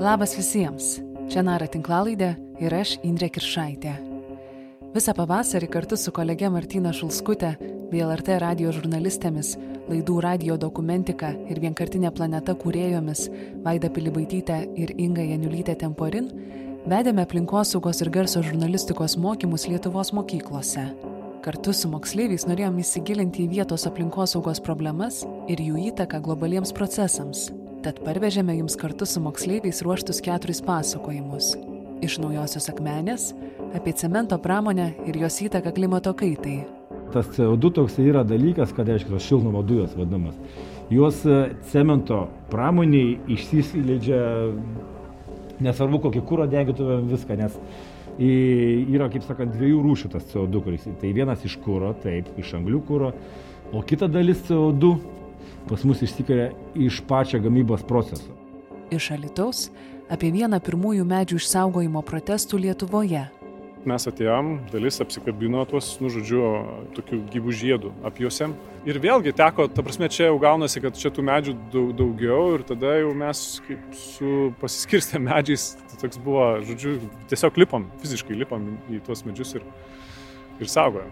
Labas visiems. Čia Nara tinklalaidė ir aš Indrė Kiršaitė. Visą pavasarį kartu su kolege Martina Šulskute bei LRT radio žurnalistėmis, laidų radio dokumentika ir vienkartinė planeta kūrėjomis Vaida Pilibaitytė ir Inga Janiulytė Temporin vedėme aplinkosaugos ir garso žurnalistikos mokymus Lietuvos mokyklose. Kartu su moksleiviais norėjom įsigilinti į vietos aplinkosaugos problemas ir jų įtaką globaliems procesams Tad parvežėme jums kartu su moksleiviais ruoštus keturis pasakojimus. Iš naujosios akmenės apie cemento pramonę ir jos įtaką klimato kaitai. Tas CO2 toks yra dalykas, kad reiškia tos šiltnamo dujos vadinamas. Jos e, cemento pramoniai išsileidžia, nesvarbu kokį kūrą degintumėm viską, nes yra, kaip sakant, dviejų rūšių tas CO2, kuris. Tai vienas iš kūro, taip, iš anglių kūro, o kita dalis CO2 pas mus išsikelia iš pačio gamybos proceso. Iš Alitaus apie vieną pirmųjų medžių išsaugojimo protestų Lietuvoje. Mes atėjom, dalis apsikabino tuos, nu, žodžiu, tokių gyvų žiedų apjuosėm. Ir vėlgi teko, ta prasme, čia jau gaunasi, kad čia tų medžių daug, daugiau ir tada jau mes kaip su pasiskirstę medžiais, tai toks buvo, žodžiu, tiesiog lipam, fiziškai lipam į tuos medžius ir, ir saugojam.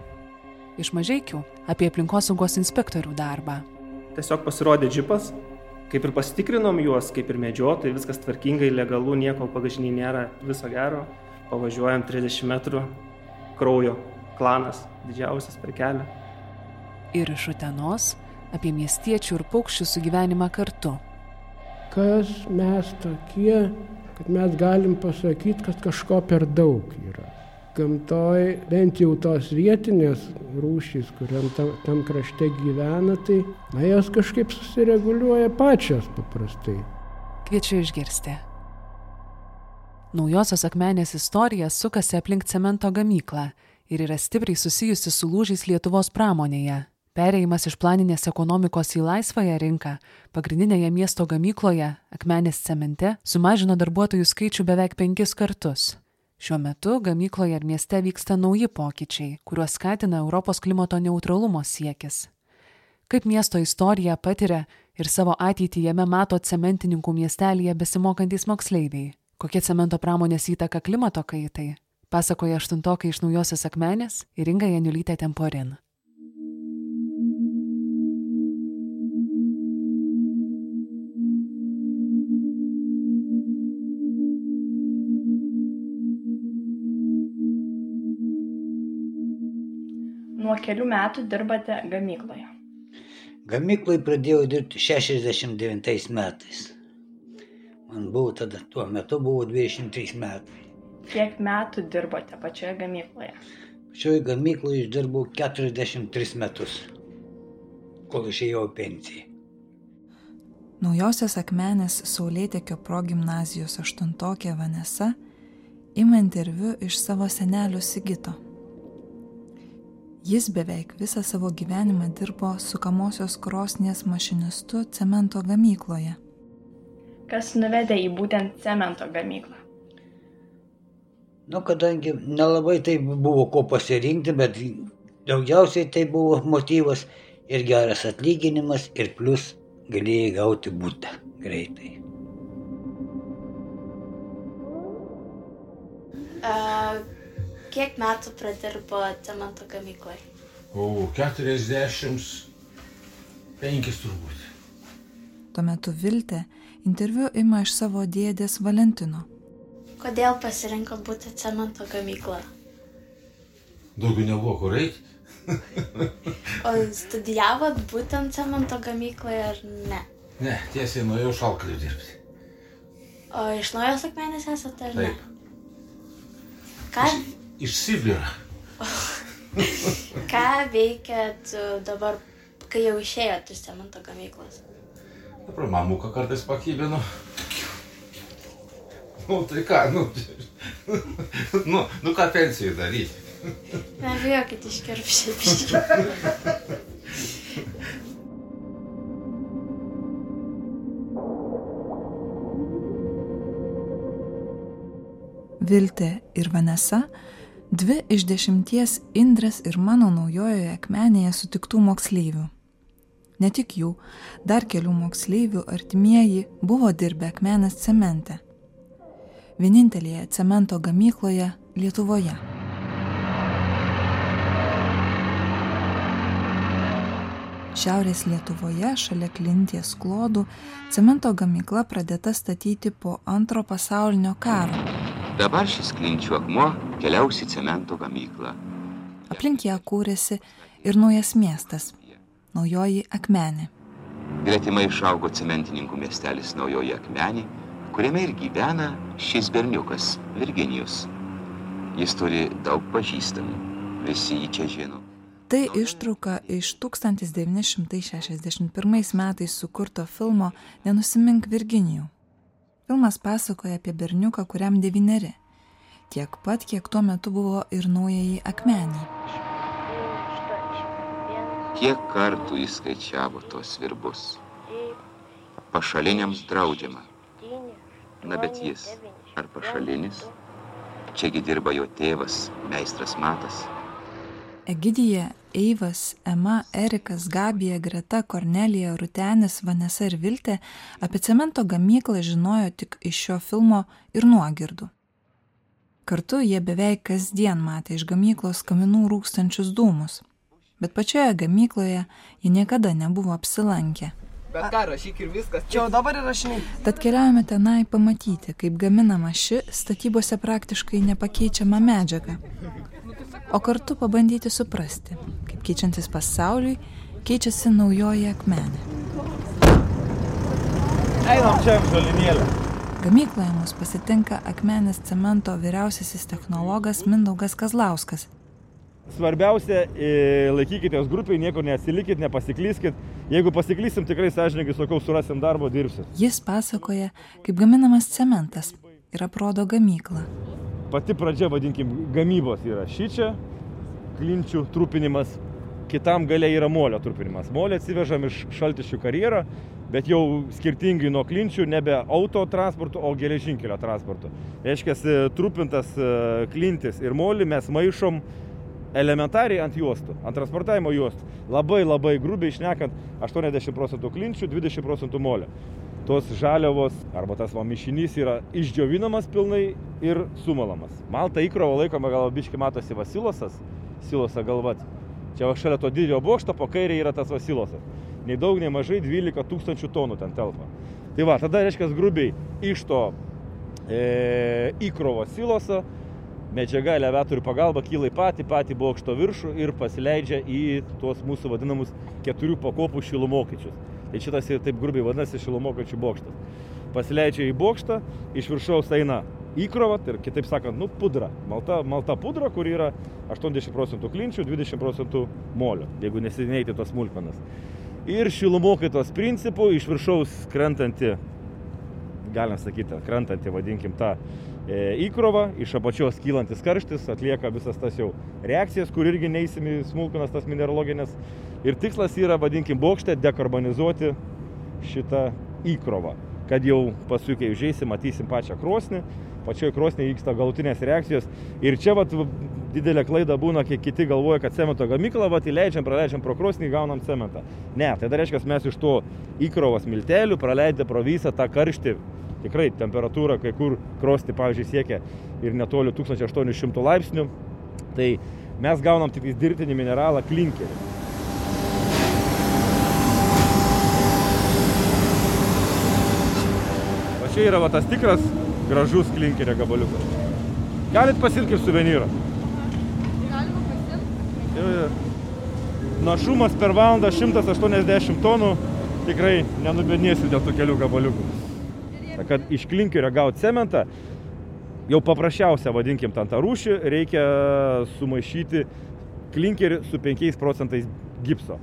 Iš mažiekių apie aplinkosaugos inspektorių darbą tiesiog pasirodė džipas, kaip ir pasitikrinom juos, kaip ir medžiotojai, viskas tvarkingai, legalu, nieko pagažiniai nėra, viso gero. Pavažiuojam 30 metrų, kraujo klanas, didžiausias per kelią. Ir iš Utenos apie miestiečių ir paukščių sugyvenimą kartu. Kas mes tokie, kad mes galim pasakyti, kad kažko per daug yra gamtoj bent jau tos vietinės rūšys, kuriam tam, tam krašte gyvena, tai na, jos kažkaip susireguliuoja pačios paprastai. Kviečiu išgirsti. Naujosios akmenės istorija sukasi aplink cemento gamyklą ir yra stipriai susijusi su lūžiais Lietuvos pramonėje. Pereimas iš planinės ekonomikos į laisvąją rinką pagrindinėje miesto gamykloje, akmenės cemente, sumažino darbuotojų skaičių beveik penkis kartus šiuo metu gamykloje ir mieste vyksta nauji pokyčiai kuriuos skatina europos klimato neutralumo siekis. Kaip miesto istoriją patiria ir savo ateitį jame mato cementininkų miestelyje besimokantys moksleiviai. Kokia cemento pramonės įtaka klimato kaitai? Pasakoja aštuntokai iš naujosios akmenės ir inga janiulytė temporin nuo kelių metų dirbate gamykloje? Gamykloje pradėjau dirbti 69 metais. Man buvo tada, tuo metu buvo 23 metai. Kiek metų dirbote pačioje gamykloje? Pačioje gamykloje išdirbau 43 metus, kol išėjau pensiją. Naujosios akmenės Saulėtekio progymnazijos aštuntokė Vanesa ima interviu iš savo senelio Sigito. Jis beveik visą savo gyvenimą dirbo sukamosios krosnies mašinistu cemento gamykloje. Kas nuvedė į būtent cemento gamyklą? Nu, kadangi nelabai tai buvo ko pasirinkti, bet daugiausiai tai buvo motyvas ir geras atlyginimas ir plus galėjai gauti būtą greitai. Kiek metų pradirbo cemento gamykloje? O, 45 turbūt. Tuo metu Viltė interviu ima iš savo dėdės Valentino. Kodėl pasirinkot būti cemento gamyklą? Daugiau nebuvo kur eiti. o studijavot būtent cemento gamykloje ar ne? Ne, tiesiai nuėjau šalkaliu dirbti. O iš naujos akmenės esate ar Taip. ne? Ką? iš Sibiro. Ką veikėt dabar, kai jau išėjot iš cemento gamyklos? Dabar mamuką kartais pakybinu. Nu, tai ką, nu, nu, nu ką pensijai daryti? Nebijokit iškirpšti. Viltė ir Vanesa dvi iš dešimties Indrės ir mano naujojoje akmenėje sutiktų moksleivių. Ne tik jų, dar kelių moksleivių artimieji buvo dirbę akmenės cemente. vienintelėje cemento gamykloje Lietuvoje. Šiaurės Lietuvoje, šalia Klinties klodų, cemento gamykla pradėta statyti po antro pasaulinio karo. Dabar šis klinčių akmuo keliaus į cemento gamyklą. Aplink ją kūrėsi ir naujas miestas - Naujoji Akmenė. Gretimai išaugo cementininkų miestelis Naujoji Akmenė, kuriame ir gyvena šis berniukas Virginijus. Jis turi daug pažįstamų, visi jį čia žino. Tai ištrauka iš 1961 metais sukurto filmo Nenusimink Virginijų. Filmas pasakoja apie berniuką, kuriam devyneri. Tiek pat, kiek tuo metu buvo ir naujai akmenį. Kiek kartų jis skaičiavo tos virbus? Pašaliniams draudžiama. Na bet jis, ar pašalinis? Čiagi dirba jo tėvas, meistras Matas. Egidija, Eivas, Ema, Erikas, Gabija, Greta, Kornelija, Rutenis, Vanesa ir Viltė apie cemento gamyklą žinojo tik iš šio filmo ir nuogirdų. Kartu jie beveik kasdien matė iš gamyklos kaminų rūkstančius dūmus, bet pačioje gamykloje jie niekada nebuvo apsilankę. Bet ką, rašyk ir viskas. Čia jau dabar įrašinai. Tad keliaujame tenai pamatyti, kaip gaminama ši statybose praktiškai nepakeičiama medžiaga o kartu pabandyti suprasti, kaip keičiantis pasauliui keičiasi naujoji akmenė. Einam čia, žalinėlė. Gamykloje mus pasitinka akmenės cemento vyriausiasis technologas Mindaugas Kazlauskas. Svarbiausia, e, laikykitės grupiai, niekur neatsilikit, nepasiklyskit. Jeigu pasiklysim, tikrai sąžininkai sakau, surasim darbo, dirbsit. Jis pasakoja, kaip gaminamas cementas ir aprodo gamyklą pati pradžia, vadinkim, gamybos yra šičia, klinčių trupinimas, kitam gale yra molio trupinimas. Molį atsivežam iš šaltišių karjerą, bet jau skirtingai nuo klinčių nebe auto transportu, o geležinkelio transportu. Reiškia, trupintas e, klintis ir molį mes maišom elementariai ant juostų, ant transportavimo juostų. Labai labai grubiai išnekant 80 procentų klinčių, 20 procentų molio tos žaliavos arba tas va mišinys yra išdžiovinamas pilnai ir sumalamas. Malta įkrovo laikoma gal biški matosi vasilosas, silosa galvat. Čia va šalia to didžiojo bokšto po kairė yra tas vasilosas. Nei daug, nei mažai 12 tūkstančių tonų ten telpa. Tai va, tada reiškia grubiai iš to e, įkrovo siloso medžiaga elevatorių pagalba kyla į patį, patį bokšto viršų ir pasileidžia į tuos mūsų vadinamus keturių pakopų šilumokyčius. Tai šitas ir taip grubiai vadinasi šilumokačių bokštas. Pasileidžia į bokštą, iš viršaus eina įkrova, tai kitaip sakant, nu, pudra. Malta, malta pudra, kur yra 80 procentų klinčių, 20 procentų molio, jeigu nesinėti tos smulkmenas. Ir šilumokaitos principų iš viršaus krentanti, galim sakyti, krentanti, vadinkim, tą e, įkrovą, iš apačios kylantis karštis atlieka visas tas jau reakcijas, kur irgi neįsimi smulkmenas tas mineraloginės Ir tikslas yra, vadinkim, bokšte dekarbonizuoti šitą įkrovą, kad jau paskui, kai užeisim, matysim pačią krosnį, pačioje krosnėje vyksta galutinės reakcijos. Ir čia vat, didelė klaida būna, kai kiti galvoja, kad cemento gamyklą, vat, įleidžiam, praleidžiam pro krosnį, gaunam cementą. Ne, tai dar reiškia, mes iš to įkrovos miltelių praleidę pro visą tą karštį, tikrai temperatūra kai kur krosnį, pavyzdžiui, siekia ir netoli 1800 laipsnių, tai mes gaunam tik dirbtinį mineralą klinkerį. čia yra va, tas tikras gražus klinkerio gabaliukas. Galit pasilti kaip suvenyrą. Galima pasilti? Našumas per valandą 180 tonų tikrai nenubėdnėsi dėl tų kelių gabaliukų. Ta, kad iš klinkerio gauti cementą, jau paprasčiausia, vadinkim, tą rūšį, reikia sumaišyti klinkerį su 5 procentais gipso.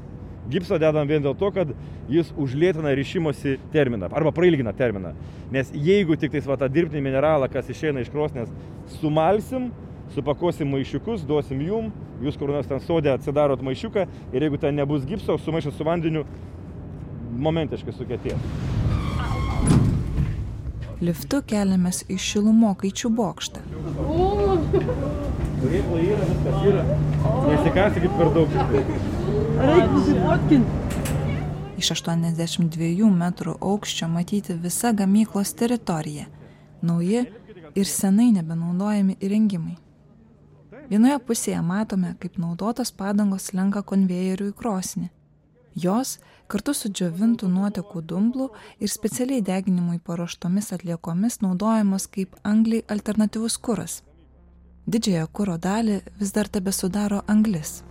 Gipso dedam vien dėl to, kad jis užlėtina ryšimosi terminą arba prailgina terminą. Nes jeigu tik tais va tą dirbtinį mineralą, kas išeina iš krosnės, sumalsim, supakosim maišiukus, duosim jum, jūs kur nors ten sodė atsidarot maišiuką ir jeigu ten nebus gipso, sumaišat su vandeniu, momentiškai sukėtės. Liftu keliamės į šilumokaičių bokštą. Turėklai yra, viskas yra. Nesikasykit per daug. Reikia nusifotkinti. Iš 82 metrų aukščio matyti visa gamyklos teritorija. Nauji ir senai nebenaudojami įrengimai. Vienoje pusėje matome, kaip naudotos padangos slenka konvejerių į krosnį. Jos kartu su džiovintų nuotekų dumblų ir specialiai deginimui paruoštomis atliekomis naudojamos kaip angliai alternatyvus kuras. Didžiąją kūro dalį vis dar tebe sudaro anglis.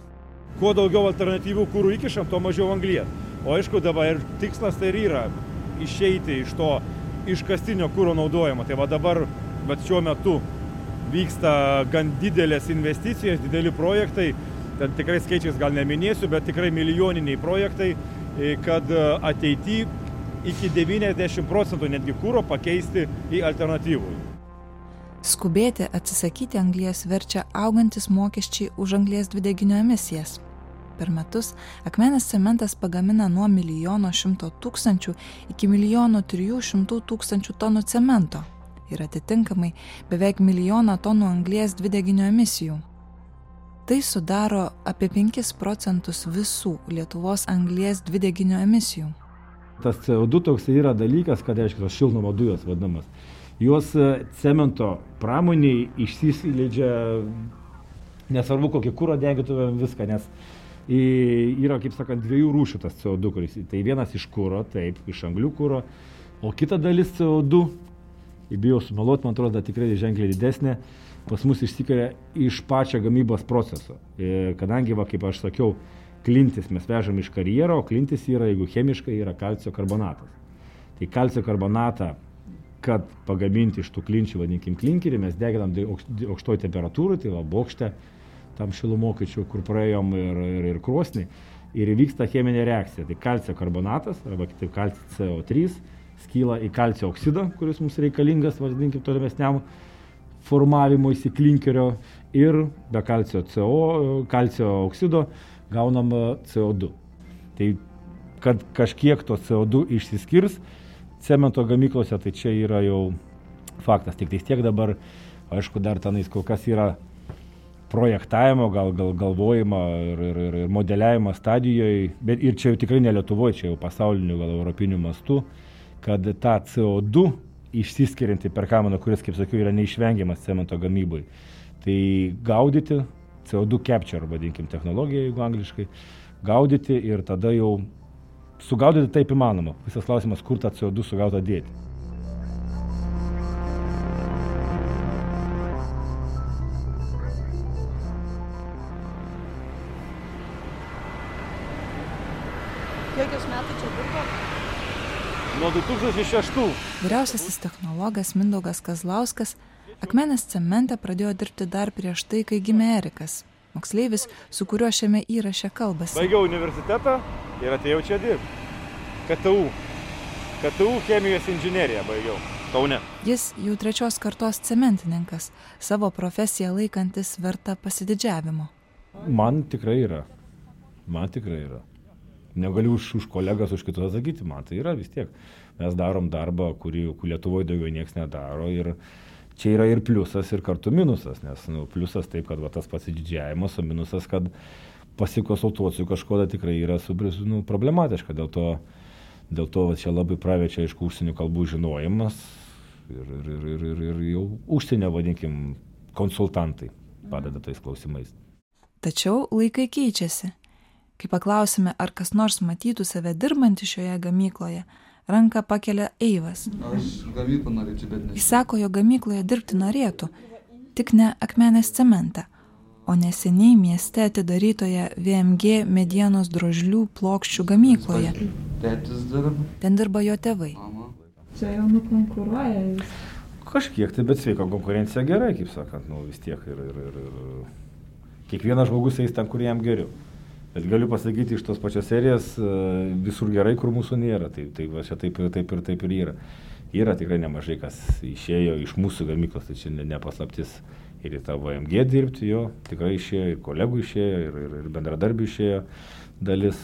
Kuo daugiau alternatyvių kūrų įkišam, tuo mažiau anglies. O aišku, dabar ir tikslas tai ir yra išeiti iš to iškastinio kūro naudojimo. Tai va dabar, bet šiuo metu vyksta gan didelės investicijos, dideli projektai, ten tikrai skaičiais gal neminėsiu, bet tikrai milijoniniai projektai, kad ateityje iki 90 procentų netgi kūro pakeisti į alternatyvų. Skubėti atsisakyti anglies verčia augantis mokesčiai už anglies dvideginio emisijas. Per metus akmenės cementas pagamina nuo milijono šimto tūkstančių iki milijono trijų šimtų tūkstančių tonų cemento ir atitinkamai beveik milijoną tonų anglies dvideginio emisijų. Tai sudaro apie 5 procentus visų Lietuvos anglies dvideginio emisijų. Tas CO2 toks yra dalykas, kad reiškia šiltnamo dujos vadinamas juos cemento pramoniai išsiskleidžia, nesvarbu kokį kūrą degintumėm viską, nes yra, kaip sakant, dviejų rūšių tas CO2, kuris. Tai vienas iš kūro, taip, iš anglių kūro, o kita dalis CO2, įbijau sumeluot, man atrodo, tikrai ženkliai didesnė, pas mus išsikelia iš pačio gamybos proceso. Ir kadangi, va, kaip aš sakiau, klintis mes vežam iš karjero, o klintis yra, jeigu chemiškai, yra kalcio karbonatas. Tai kalcio karbonatą kad pagaminti iš tų klinčių, vadinkim, klinkerį, mes deginam aukštoje temperatūroje, tai va bokšte, tam šilumokaičiu, kur praėjom ir, ir, ir krosnį, ir įvyksta cheminė reakcija. Tai kalcio karbonatas, arba kitaip kalcio CO3, skyla į kalcio oksidą, kuris mums reikalingas, vadinkim, tolimesniam formavimuisi klinkerio ir be kalcio CO, kalcio oksido gaunam CO2. Tai kad kažkiek to CO2 išsiskirs, cemento gamyklose, tai čia yra jau faktas. Tik tiek dabar, aišku, dar tenais kol kas yra projektavimo, gal, gal galvojimo ir, ir, ir, ir modeliavimo stadijoje, bet ir čia jau tikrai ne Lietuvoje, čia jau pasauliniu, gal europiniu mastu, kad tą CO2 išsiskirianti per kamaną, kuris, kaip sakiau, yra neišvengiamas cemento gamybai. Tai gaudyti, CO2 capture, vadinkim, technologija, jeigu angliškai, gaudyti ir tada jau Sugaudyti taip įmanoma. Visas klausimas, kur tą CO2 sugautą dėti. 2006. Vyriausiasis technologas Mindaugas Kazlauskas akmenės cemente pradėjo dirbti dar prieš tai, kai gimė Erikas, moksleivis, su kuriuo šiame įraše kalbasi. Baigiau universitetą ir atėjau čia dirbti. KTU. KTU chemijos inžineriją baigiau. Kaune. Jis jau trečios kartos cementininkas, savo profesiją laikantis verta pasididžiavimo. Man tikrai yra. Man tikrai yra. Negaliu už, už kolegas, už kitus atsakyti, man tai yra vis tiek. Mes darom darbą, kurį Lietuvoje daugiau niekas nedaro ir čia yra ir pliusas, ir kartu minusas, nes nu, pliusas taip, kad va, tas pasididžiavimas, o minusas, kad pasikonsultuoti su kažkuo tai tikrai yra subris, nu, problematiška. Dėl to, dėl to va, čia labai pravečia, aišku, užsienio kalbų žinojimas ir, ir, ir, ir, ir, ir jau užsienio, vadinkim, konsultantai padeda tais klausimais. Tačiau laikai keičiasi. Kai paklausime, ar kas nors matytų save dirbantį šioje gamykloje, ranką pakelia Eivas. Jis sako, jo gamykloje dirbti norėtų, tik ne akmenės cementą, o neseniai mieste atidarytoje VMG medienos drožlių plokščių gamykloje. Ten dirba jo tėvai. Čia jau nukonkuruoja jis. Kažkiek tai, bet sveika konkurencija gerai, kaip sakant, nu vis tiek ir, ir, ir, ir kiekvienas žmogus eis ten, kur jam geriau. Bet galiu pasakyti iš tos pačios serijos visur gerai, kur mūsų nėra. Tai, tai va čia taip ir taip ir taip ir yra. Yra tikrai nemažai, kas išėjo iš mūsų gamyklos, tai čia nepaslaptis ir į tą VMG dirbti jo, tikrai išėjo, ir kolegų išėjo, ir, ir, ir bendradarbių išėjo dalis.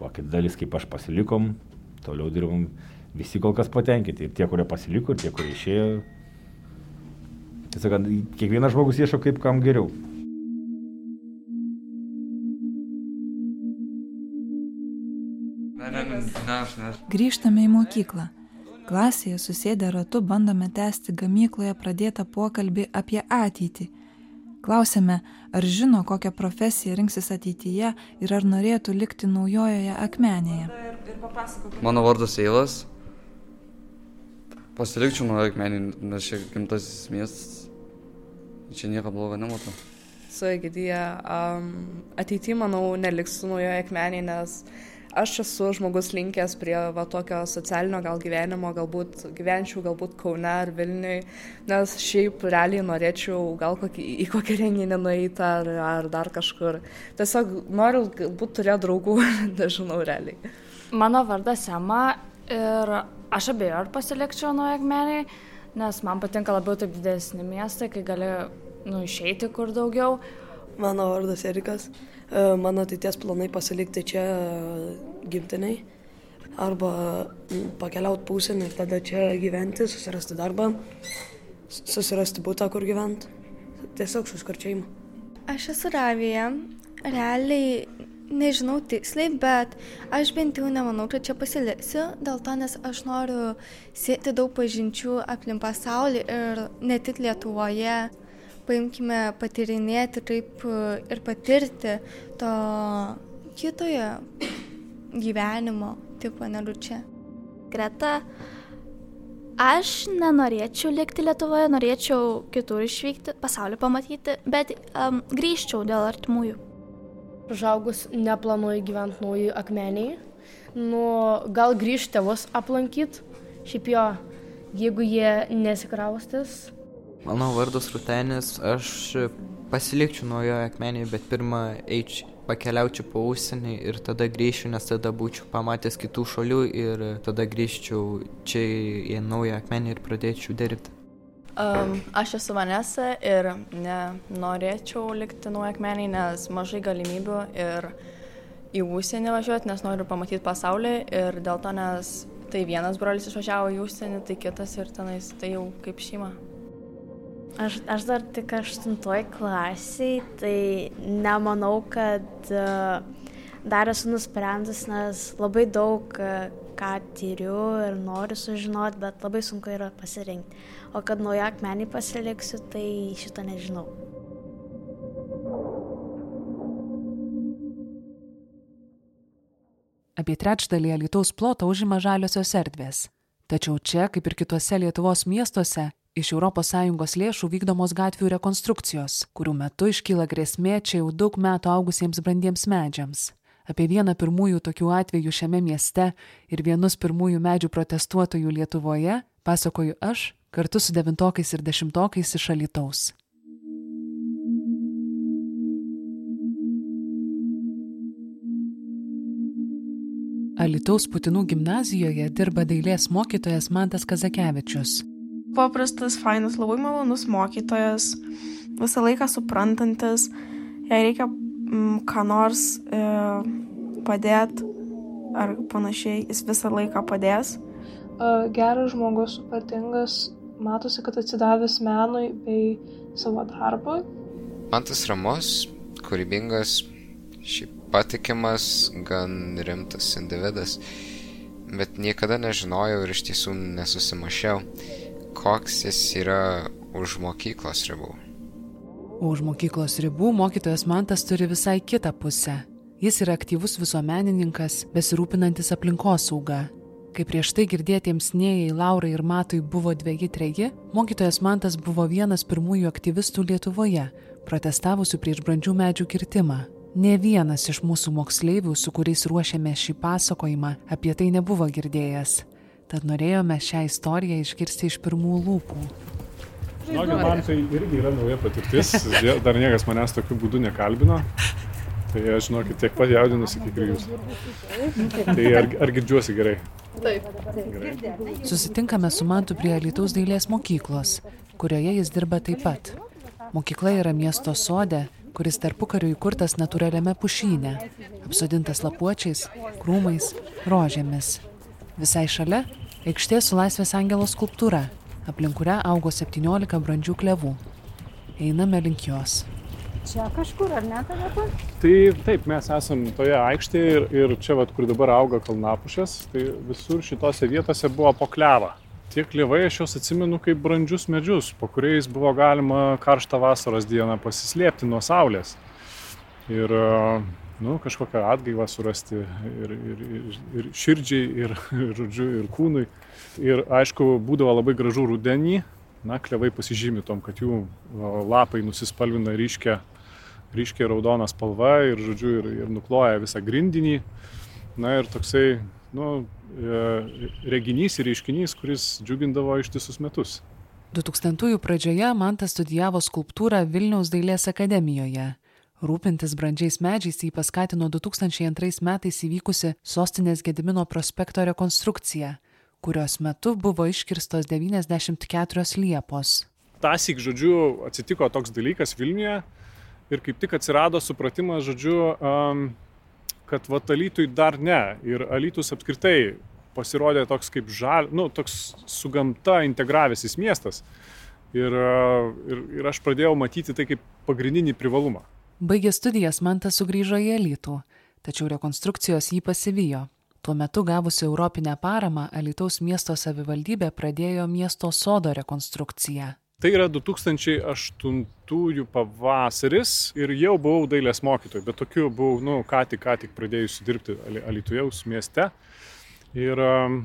O kita dalis, kaip aš pasilikom, toliau dirbom, visi kol kas patenkinti. Ir tie, kurie pasiliko, ir tie, kurie išėjo. Tiesiog, kiekvienas žmogus ieško kaip kam geriau. Grįžtame į mokyklą. Klasėje susėdę ratu bandome tęsti gamykloje pradėtą pokalbį apie ateitį. Klausėme, ar žino, kokią profesiją rinksis ateityje ir ar norėtų likti naujojoje akmenėje. Mano vardas Eilas. Pasilikčiau nuo akmenį, nes čia gimtasis miestas. Čia nieko blogo nematau. Su Egidija um, ateityje, manau, neliksiu naujoje akmenėje, nes aš esu žmogus linkęs prie va, tokio socialinio gal gyvenimo, galbūt gyvenčiau galbūt Kaune ar Vilniui, nes šiaip realiai norėčiau gal kokį, į kokį renginį nueiti ar, ar dar kažkur. Tiesiog noriu galbūt turėti draugų, nežinau realiai. Mano vardas Ema ir aš abejoju, ar pasilikčiau nuo akmeniai, nes man patinka labiau taip didesni miestai, kai gali nu, išeiti kur daugiau. Mano vardas Erikas. Mano ateities planai pasilikti čia gimtiniai arba pakeliauti pusėn ir tada čia gyventi, susirasti darbą, susirasti būtą, kur gyventi. Tiesiog suskarčiai. Aš esu Ravija. Realiai nežinau tiksliai, bet aš bent jau nemanau, kad čia pasiliksiu, dėl to, nes aš noriu sėti daug pažinčių aplink pasaulį ir ne tik Lietuvoje paimkime patyrinėti kaip ir patirti to kitoje gyvenimo tipo negu čia. Greta, aš nenorėčiau likti Lietuvoje, norėčiau kitur išvykti, pasaulį pamatyti, bet um, grįžčiau dėl artimųjų. Užaugus neplanuoju gyventi naujų akmeniai, nu, gal grįžti tėvus aplankyti, šiaip jo, jeigu jie nesikraustis, Mano vardas Rutenis, aš pasilikčiau naujoje akmenėje, bet pirmą eičiau, pakeliaučiau po užsienį ir tada grįžčiau, nes tada būčiau pamatęs kitų šalių ir tada grįžčiau čia į naują akmenį ir pradėčiau dirbti. Um, aš esu Vanessa ir nenorėčiau likti naują akmenį, nes mažai galimybių ir į užsienį važiuoti, nes noriu pamatyti pasaulį ir dėl to, nes tai vienas brolis išvažiavo į užsienį, tai kitas ir tenais tai jau kaip šeima. Aš, aš dar tik aštuntoj klasiai, tai nemanau, kad uh, dar esu nusprendus, nes labai daug uh, ką tyriu ir noriu sužinoti, bet labai sunku yra pasirinkti. O kad naują akmenį pasiliksiu, tai šito nežinau. Apie trečdalį Lietuvos ploto užima žaliosios erdvės. Tačiau čia, kaip ir kitose Lietuvos miestuose, iš ES lėšų vykdomos gatvių rekonstrukcijos, kurių metu iškyla grėsmė čia jau daug metų augusiems brandiems medžiams. Apie vieną pirmųjų tokių atvejų šiame mieste ir vienus pirmųjų medžių protestuotojų Lietuvoje pasakoju aš kartu su devintokais ir dešimtokais iš Alitaus. Alitaus Putinų gimnazijoje dirba dailės mokytojas Mantas Kazakevičius. Paprastas, fainas, labai malonus mokytojas, visą laiką suprantantis, jei reikia mm, ką nors e, padėti ar panašiai, jis visą laiką padės. Geras žmogus, supratingas, matosi, kad atsidavęs menui bei savo darbui. Mantas ramus, kūrybingas, šiaip patikimas, gan rimtas individas, bet niekada nežinojau ir iš tiesų nesusimašiau, koks jis yra už mokyklos ribų. Už mokyklos ribų mokytojas Mantas turi visai kitą pusę. Jis yra aktyvus visuomenininkas, besirūpinantis aplinkosauga. Kai prieš tai girdėtiems Nėjai, Laurai ir Matui buvo dviejį treji, mokytojas Mantas buvo vienas pirmųjų aktyvistų Lietuvoje, protestavusių prieš brandžių medžių kirtimą. Ne vienas iš mūsų moksleivių, su kuriais ruošėme šį pasakojimą, apie tai nebuvo girdėjęs. Tad norėjome šią istoriją išgirsti iš pirmų lūpų. Žinokit, man tai irgi yra nauja patirtis, dar niekas manęs tokiu būdu nekalbino. Tai aš žinokit, tiek pat jaudinusi, kiek ir jūs. Tai ar, ar girdžiuosi gerai? Taip. Gerai. Susitinkame su Mantu prie Lietuvos dailės mokyklos, kurioje jis dirba taip pat. Mokykla yra miesto sode, kuris tarpukariu įkurtas natūraliame pušyne, apsodintas lapuočiais, krūmais, rožėmis. Visai šalia aikštė su laisvės angelo skulptūra, aplink kurią augo 17 brandžių klevų. Einame link jos. Čia kažkur, ar ne, tada? Tai taip, mes esam toje aikštėje ir, ir čia, vat, kur dabar auga kalnapušės, tai visur šitose vietose buvo po klevą. Tie klevai aš juos atsimenu kaip brandžius medžius, po kuriais buvo galima karštą vasaros dieną pasislėpti nuo saulės. Ir nu, kažkokią atgaivą surasti ir, ir, ir, ir širdžiai, ir, ir, žodžiu, ir kūnui. Ir aišku, būdavo labai gražu rudenį, na, klevai pasižymi tom, kad jų lapai nusispalvina ryškia, ryškia raudona spalva ir, žodžiu, ir, ir nukloja visą grindinį. Na ir toksai, nu, E, reginys ir reiškinys, kuris džiugindavo ištisus metus. 2000-ųjų pradžioje Mantas studijavo skulptūrą Vilniaus dailės akademijoje. Rūpintis brandžiais medžiais jį paskatino 2002 metais įvykusi sostinės Gedimino prospekto rekonstrukcija, kurios metu buvo iškirstos 94 liepos. Tasik, žodžiu, atsitiko toks dalykas Vilniuje ir kaip tik atsirado supratimas, žodžiu, um, kad vat Alytui dar ne. Ir Alytus apskritai pasirodė toks kaip žal, nu, toks su gamta integravęsis miestas. Ir, ir, ir aš pradėjau matyti tai kaip pagrindinį privalumą. Baigė studijas Mantas sugrįžo į Alytų, tačiau rekonstrukcijos jį pasivijo. Tuo metu gavusi Europinę paramą, Alytaus miesto savivaldybė pradėjo miesto sodo rekonstrukciją. Tai yra 2008 pavasaris ir jau buvau dailės mokytojai, bet tokiu buvau, nu, ką tik, ką tik pradėjusi dirbti Alitujaus mieste. Ir um,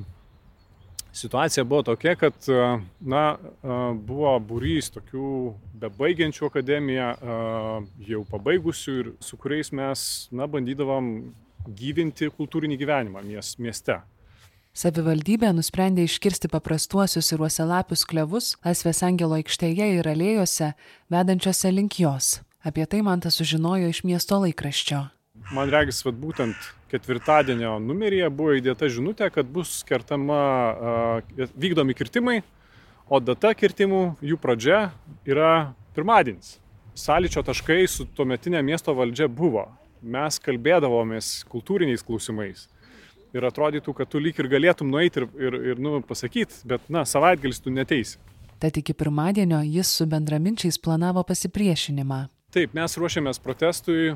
situacija buvo tokia, kad, uh, na, uh, buvo būrys tokių bebaigiančių akademiją, uh, jau pabaigusių ir su kuriais mes, na, bandydavom gyvinti kultūrinį gyvenimą mieste. Savivaldybė nusprendė iškirsti paprastuosius ir uosialapius klevus Laisvės Angelo aikštėje ir alėjose, vedančiose link jos. Apie tai man tas sužinojo iš miesto laikraščio. Man regis, kad būtent ketvirtadienio numeryje buvo įdėta žinutė, kad bus kertama, vykdomi kirtimai, o data kirtimų, jų pradžia yra pirmadienis. Sąlyčio taškai su tuometinė miesto valdžia buvo. Mes kalbėdavomės kultūriniais klausimais ir atrodytų, kad tu lyg ir galėtum nueiti ir, ir, ir nu, pasakyti, bet, na, savaitgalis tu neteisi. Tad iki pirmadienio jis su bendraminčiais planavo pasipriešinimą. Taip, mes ruošiamės protestui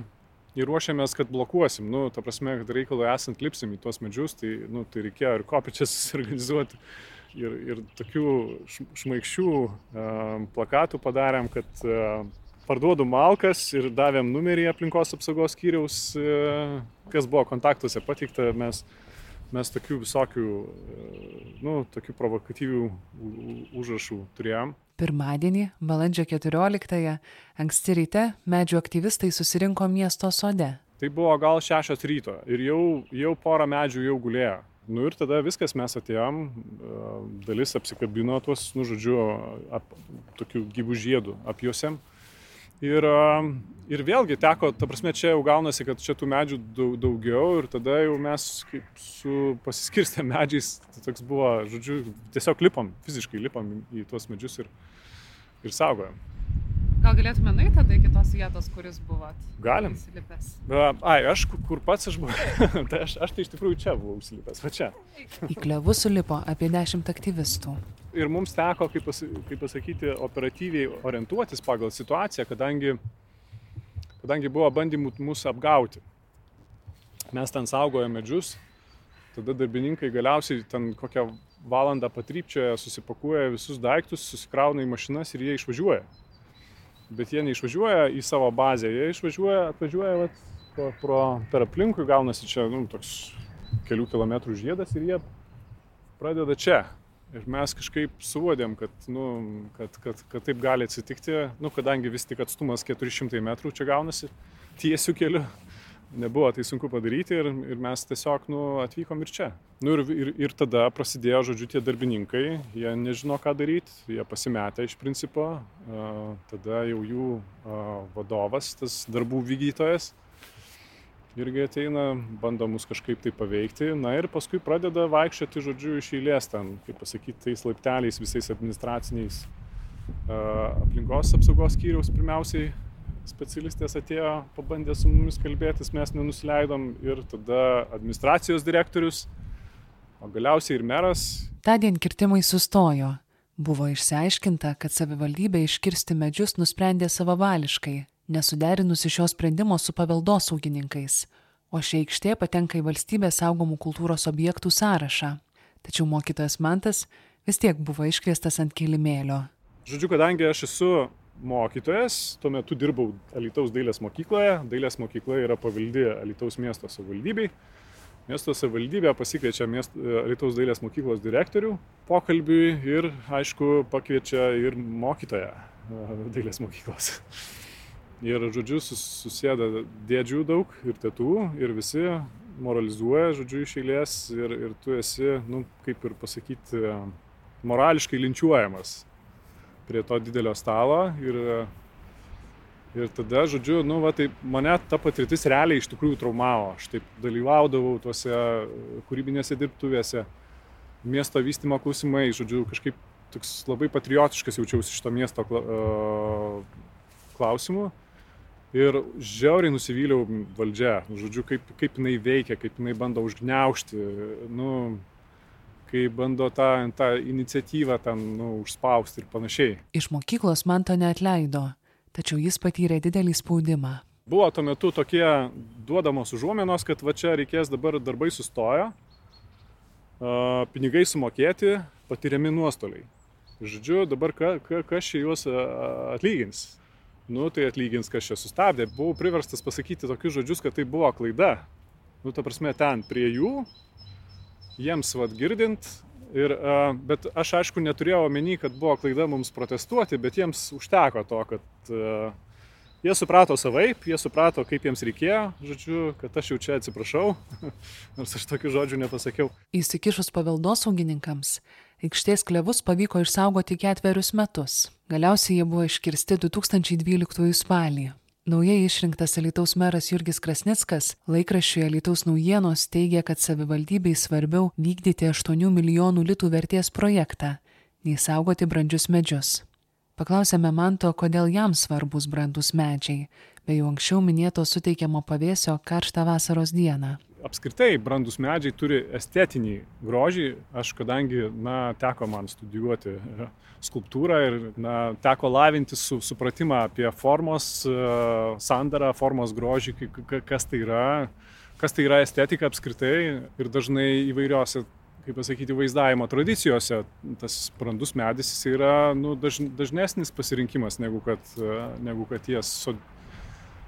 ir ruošiamės, kad blokuosim. Nu, ta prasme, kad reikalui esant lipsim į tuos medžius, tai, nu, tai reikėjo ir kopičias susiorganizuoti. Ir, ir tokių šmaikščių uh, plakatų padarėm, kad uh, parduodu malkas ir davėm numerį aplinkos apsaugos skyriaus, uh, kas buvo kontaktuose pateikta, mes mes tokių visokių, e, nu, tokių provokatyvių užrašų turėjom. Pirmadienį, balandžio 14-ąją, anksti ryte medžių aktyvistai susirinko miesto sode. Tai buvo gal šešios ryto ir jau, jau pora medžių jau gulėjo. Nu ir tada viskas mes atėjom, e, dalis apsikabino tuos, nu žodžiu, ap, tokių gyvų žiedų apjuosėm. Ir, ir vėlgi teko, ta prasme, čia jau gaunasi, kad čia tų medžių daugiau ir tada jau mes kaip su pasiskirstę medžiais, tai toks buvo, žodžiu, tiesiog lipom, fiziškai lipom į tuos medžius ir, ir saugojom. Gal galėtume nueiti tada iki tos vietos, kuris buvot? Galim. Įsilipęs. Ai, aš kur pats aš buvau, tai aš, aš tai iš tikrųjų čia buvau užsilipęs, va čia. Į klevus sulipo apie dešimt aktyvistų. Ir mums teko, kaip, pas, kaip pasakyti, operatyviai orientuotis pagal situaciją, kadangi, kadangi buvo bandymų mūsų apgauti. Mes ten saugojame medžius, tada darbininkai galiausiai ten kokią valandą patrypčioje susipakuoja visus daiktus, susikrauna į mašinas ir jie išvažiuoja bet jie neišvažiuoja į savo bazę, jie išvažiuoja, atvažiuoja vat, pro, pro, per aplinkui, gaunasi čia nu, toks kelių kilometrų žiedas ir jie pradeda čia. Ir mes kažkaip suvodėm, kad, nu, kad, kad, kad taip gali atsitikti, nu, kadangi vis tik atstumas 400 metrų čia gaunasi tiesių keliu, nebuvo tai sunku padaryti ir, ir mes tiesiog nu, atvykom ir čia. Nu, ir, ir, ir tada prasidėjo, žodžiu, tie darbininkai, jie nežino, ką daryti, jie pasimetė iš principo, tada jau jų vadovas, tas darbų vykdytojas, irgi ateina, bando mus kažkaip tai paveikti, na ir paskui pradeda vaikščioti, žodžiu, iš eilės ten, kaip pasakyti, tais laipteliais, visais administraciniais aplinkos apsaugos skyriaus pirmiausiai specialistės atėjo, pabandė su mumis kalbėtis, mes nenusileidom ir tada administracijos direktorius, o galiausiai ir meras. Tadien kirtimai sustojo. Buvo išsiaiškinta, kad savivaldybė iškirsti medžius nusprendė savavališkai, nesuderinusi šio sprendimo su paveldosaugininkais, o ši aikštė patenka į valstybės saugomų kultūros objektų sąrašą. Tačiau mokytojas Mantas vis tiek buvo iškviestas ant kilimėlio. Žodžiu, kadangi aš esu mokytojas, tuo metu dirbau Alitaus dailės mokykloje. Dailės mokykla yra pavaldi Alitaus miesto savivaldybei. Miesto savivaldybė pasikviečia miest, Alitaus dailės mokyklos direktorių pokalbiui ir, aišku, pakviečia ir mokytoją dailės mokyklos. Ir, žodžiu, sus, susėda dėdžių daug ir tėtų ir visi moralizuoja, žodžiu, iš eilės ir, ir tu esi, nu, kaip ir pasakyti, morališkai linčiuojamas prie to didelio stalo ir, ir tada, žodžiu, nu, va, tai mane ta patirtis realiai iš tikrųjų traumavo. Aš taip dalyvaudavau tuose kūrybinėse dirbtuvėse, miesto vystimo klausimai, žodžiu, kažkaip toks labai patriotiškas jaučiausi šito miesto klausimu. Ir žiauriai nusivyliau valdžia, žodžiu, kaip, kaip jinai veikia, kaip jinai bando užgneušti, nu, kai bando tą, tą iniciatyvą ten nu, užspausti ir panašiai. Iš mokyklos man to neatleido, tačiau jis patyrė didelį spaudimą. Buvo tuo metu tokie duodamos užuomenos, kad va čia reikės dabar darbai sustojo, pinigai sumokėti, patiriami nuostoliai. Žodžiu, dabar ka, ka, kas čia juos atlygins? nu tai atlygins, kas čia sustabdė. Buvau priverstas pasakyti tokius žodžius, kad tai buvo klaida. Nu, ta prasme, ten prie jų, jiems vad girdint. Ir, bet aš aišku neturėjau omeny, kad buvo klaida mums protestuoti, bet jiems užteko to, kad jie suprato savaip, jie suprato, kaip jiems reikėjo, žodžiu, kad aš jau čia atsiprašau, nors aš tokių žodžių nepasakiau. Įsikišus paveldosaugininkams, aikštės klevus pavyko išsaugoti ketverius metus. Galiausiai jie buvo iškirsti 2012 spalį. Naujai išrinktas Alitaus meras Jurgis Krasnickas laikraščiuje Alitaus naujienos teigia, kad savivaldybei svarbiau vykdyti 8 milijonų litų vertės projektą, nei saugoti brandžius medžius. Paklausėme Manto, kodėl jam svarbus brandus medžiai, bei jau anksčiau minėto suteikiamo pavėsio karštą vasaros dieną apskritai brandūs medžiai turi estetinį grožį. Aš kadangi, na, teko man studijuoti e, skulptūrą ir, na, teko lavinti su, supratimą apie formos uh, sandarą, formos grožį, kas tai yra, kas tai yra estetika apskritai ir dažnai įvairiose kaip pasakyti, vaizdavimo tradicijose tas brandus medis yra nu, daž, dažnesnis pasirinkimas negu kad, e, negu kad ties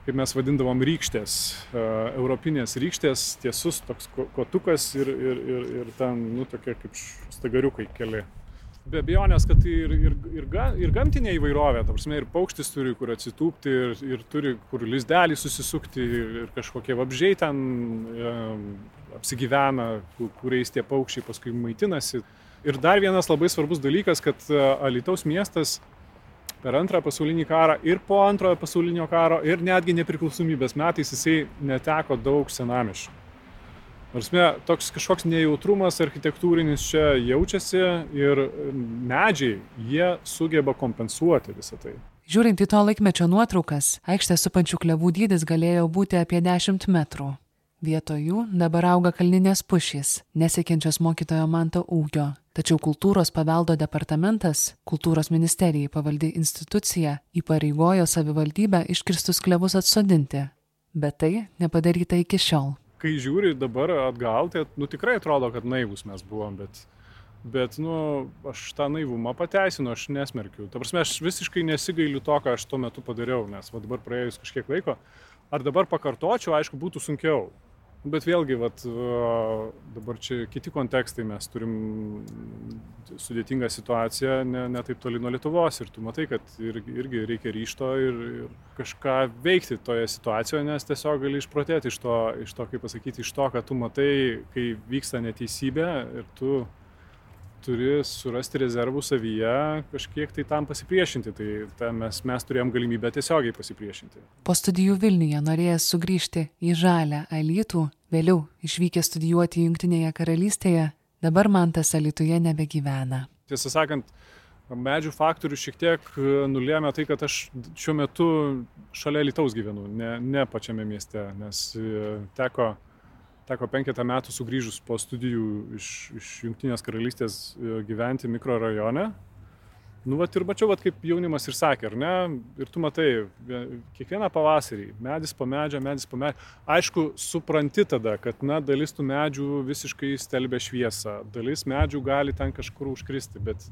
kaip mes vadindavom, rykštės, europinės rykštės, tiesus toks kotukas ir, ir, ir, ir ten, nu, tokie kaip stagariukai keli. Be abejonės, kad ir, ir, ir, ir gamtinė įvairovė, ta prasme, ir paukštis turi kur atsitūpti, ir, ir turi kur lizdelį susisukti, ir, ir kažkokie vabžiai ten e, apsigyvena, kuriais tie paukščiai paskui maitinasi. Ir dar vienas labai svarbus dalykas, kad Alitaus miestas per antrąją pasaulinį karą ir po antrojo pasaulinio karo ir netgi nepriklausomybės metais jisai neteko daug senamiškų. Nors me, toks kažkoks nejautrumas architektūrinis čia jaučiasi ir medžiai, jie sugeba kompensuoti visą tai. Žiūrint į to laikmečio nuotraukas, aikštė supančių klevų dydis galėjo būti apie 10 metrų. Vietoj jų dabar auga kalninės pušys, nesiekiančios mokytojo manto ūgio. Tačiau kultūros paveldo departamentas, kultūros ministerijai pavaldi institucija, įpareigojo savivaldybę iškirstus klevus atsodinti. Bet tai nepadaryta iki šiol. Kai žiūri dabar atgal, tai nu, tikrai atrodo, kad naivus mes buvom, bet, bet nu, aš tą naivumą pateisinu, aš nesmerkiu. Ta prasme, aš visiškai nesigailiu to, ką aš tuo metu padariau, nes va, dabar praėjus kažkiek laiko, ar dabar pakartočiau, aišku, būtų sunkiau. Bet vėlgi, vat, dabar čia kiti kontekstai, mes turim sudėtingą situaciją, ne, ne taip toli nuo Lietuvos ir tu matai, kad ir, irgi reikia ryšto ir, ir kažką veikti toje situacijoje, nes tiesiog gali išprotėti iš to, iš to, kaip pasakyti, iš to, kad tu matai, kai vyksta neteisybė ir tu turi surasti rezervų savyje, kažkiek tai tam pasipriešinti. Tai ta mes, mes turėjom galimybę tiesiogiai pasipriešinti. Po studijų Vilniuje norėjęs sugrįžti į žalę Alytų, vėliau išvykęs studijuoti Junktinėje karalystėje, dabar man tas Alytuje nebegyvena. Tiesą sakant, medžių faktorių šiek tiek nulėmė tai, kad aš šiuo metu šalia Lietuvos gyvenu, ne, ne pačiame mieste, nes e, teko teko penketą metų sugrįžus po studijų iš, iš Junktinės karalystės e, gyventi mikrorajone. Nu, vat ir mačiau, vat, kaip jaunimas ir sakė, ar ne? Ir tu matai, kiekvieną pavasarį, medis po medžio, medis po medžio. Aišku, supranti tada, kad, na, dalis tų medžių visiškai stelbia šviesą, dalis medžių gali ten kažkur užkristi, bet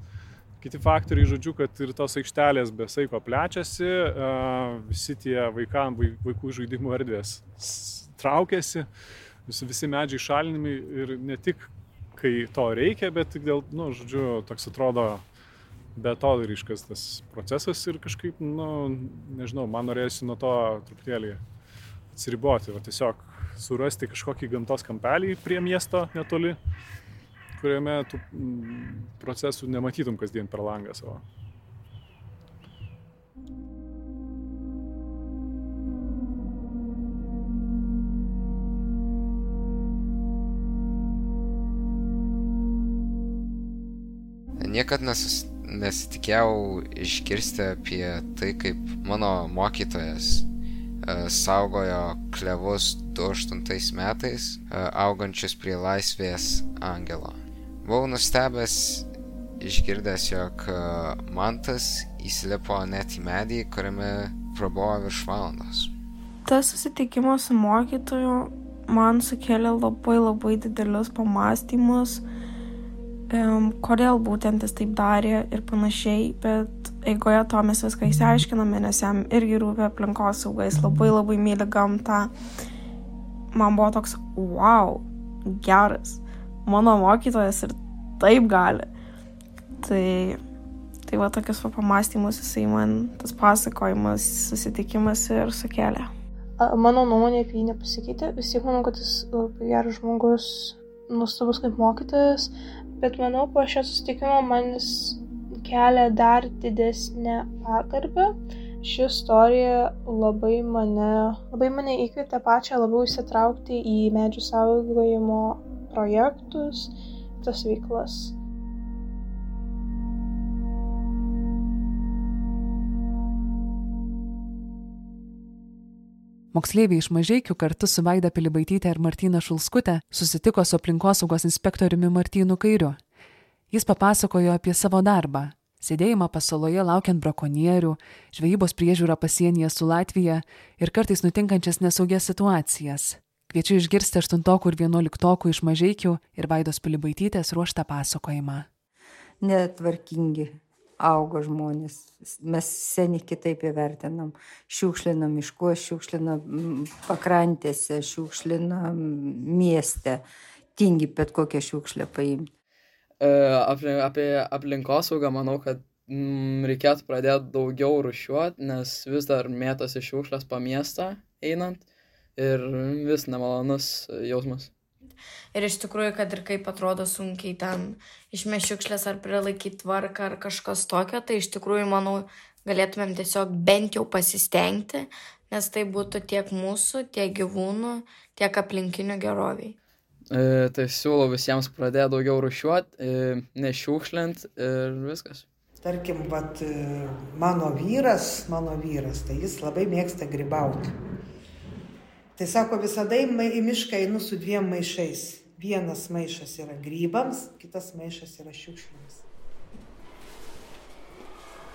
kiti faktoriai, žodžiu, kad ir tos aikštelės be saiko plečiasi, visi tie vaikam, vaikų žaidimų erdvės traukiasi, visi, visi medžiai šalinami ir ne tik kai to reikia, bet tik dėl, nu, žodžiu, toks atrodo betodariškas tas procesas ir kažkaip, nu, nežinau, man norėjusi nuo to truputėlį atsiriboti, va tiesiog surasti kažkokį gamtos kampelį prie miesto netoli, kuriame tų procesų nematytum kasdien per langą savo. Niekad nesus, nesitikėjau išgirsti apie tai, kaip mano mokytojas uh, saugojo klevus 2008 metais, uh, augančius prie laisvės angelo. Buvau nustebęs išgirdęs, jog uh, mantas įsilipo net į medį, kuriame prabuvo virš valandos. Tas susitikimas su mokytoju man sukėlė labai labai didelius pamastymus kodėl būtent jis taip darė ir panašiai, bet eigoje to mes viską įsiaiškiname, nes jam irgi rūpia aplinkos saugais, labai labai myli gamtą. Man buvo toks, wow, geras, mano mokytojas ir taip gali. Tai, tai va tokius pamastymus jisai man, tas pasakojimas, susitikimas ir sukėlė. Mano nuomonė apie jį nepasikeitė, vis tiek manau, kad jis labai geras žmogus, nuostabus kaip mokytojas, bet manau po šio susitikimo man jis kelia dar didesnę pagarbą. Ši istorija labai mane, labai mane įkvėpė pačią labiau įsitraukti į medžių saugojimo projektus, tas veiklas. Moksleiviai iš mažiekių kartu su Vaida Pilibaitytė ir Martina Šulskutė susitiko su aplinkosaugos inspektoriumi Martynu Kairiu. Jis papasakojo apie savo darbą - sėdėjimą pasaloje laukiant brakonierių, žvejybos priežiūrą pasienyje su Latvija ir kartais nutinkančias nesaugias situacijas. Kviečiu išgirsti aštuntokų ir vienuoliktokų iš mažiekių ir Vaidos Pilibaitytės ruoštą pasakojimą. Netvarkingi auga žmonės. Mes seniai kitaip įvertinam. Šiukšlinam miškuos, šiukšlinam pakrantėse, šiukšlinam mieste. Tingi bet kokią šiukšlę paimti. E, apie, aplinkosaugą manau, kad mm, reikėtų pradėti daugiau rušiuoti, nes vis dar mėtosi šiukšlės po miestą einant ir vis nemalonus jausmas. Ir iš tikrųjų, kad ir kaip atrodo sunkiai ten išmeš šiukšlės ar prilaikyti tvarką ar kažkas tokio, tai iš tikrųjų, manau, galėtumėm tiesiog bent jau pasistengti, nes tai būtų tiek mūsų, tiek gyvūnų, tiek aplinkinių geroviai. E, tai siūlau visiems pradėti daugiau rušiuoti, e, nešiukšlint ir viskas. Tarkim, vat, e, mano vyras, mano vyras, tai jis labai mėgsta gribauti. Tai sako, visada į mišką einu su dviem maišais. Vienas maišas yra grybams, kitas maišas yra šiukšlėms.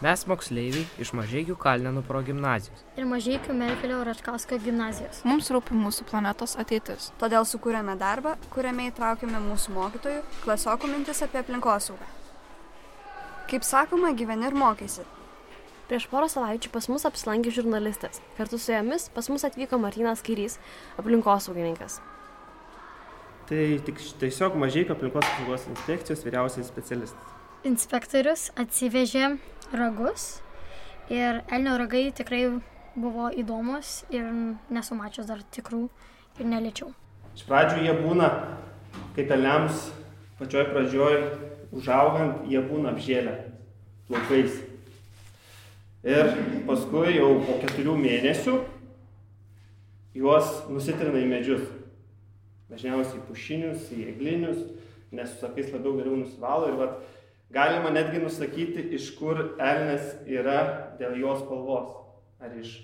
Mes moksleiviai iš Mažiekių Kalnenų progymnazijos. Ir Mažiekių Merkelio Račkausko gimnazijos. Mums rūpi mūsų planetos ateitis. Todėl sukūrėme darbą, kuriame įtraukėme mūsų mokytojų, klasiokų mintis apie aplinkosaugą. Kaip sakoma, gyveni ir mokaisi. Prieš porą savaičių pas mus apsilankė žurnalistas. Kartu su jomis pas mus atvyko Martinas Kairys, aplinkosaugininkas. Tai tik tiesiog mažai aplinkos apsaugos inspekcijos vyriausias specialistas. Inspektorius atsivežė ragus ir elnio ragai tikrai buvo įdomus ir nesu mačius dar tikrų ir neliečiau. Iš pradžių jie būna, kaip elniams pačioj pradžioj užaugant, jie būna apžėlę plaukais. Ir paskui jau po keturių mėnesių juos nusitrina į medžius. Dažniausiai pušinius, į eglinius, nes su sakais labiau geriau nusivalo. Ir vat, galima netgi nusakyti, iš kur elnes yra dėl jos spalvos. Ar iš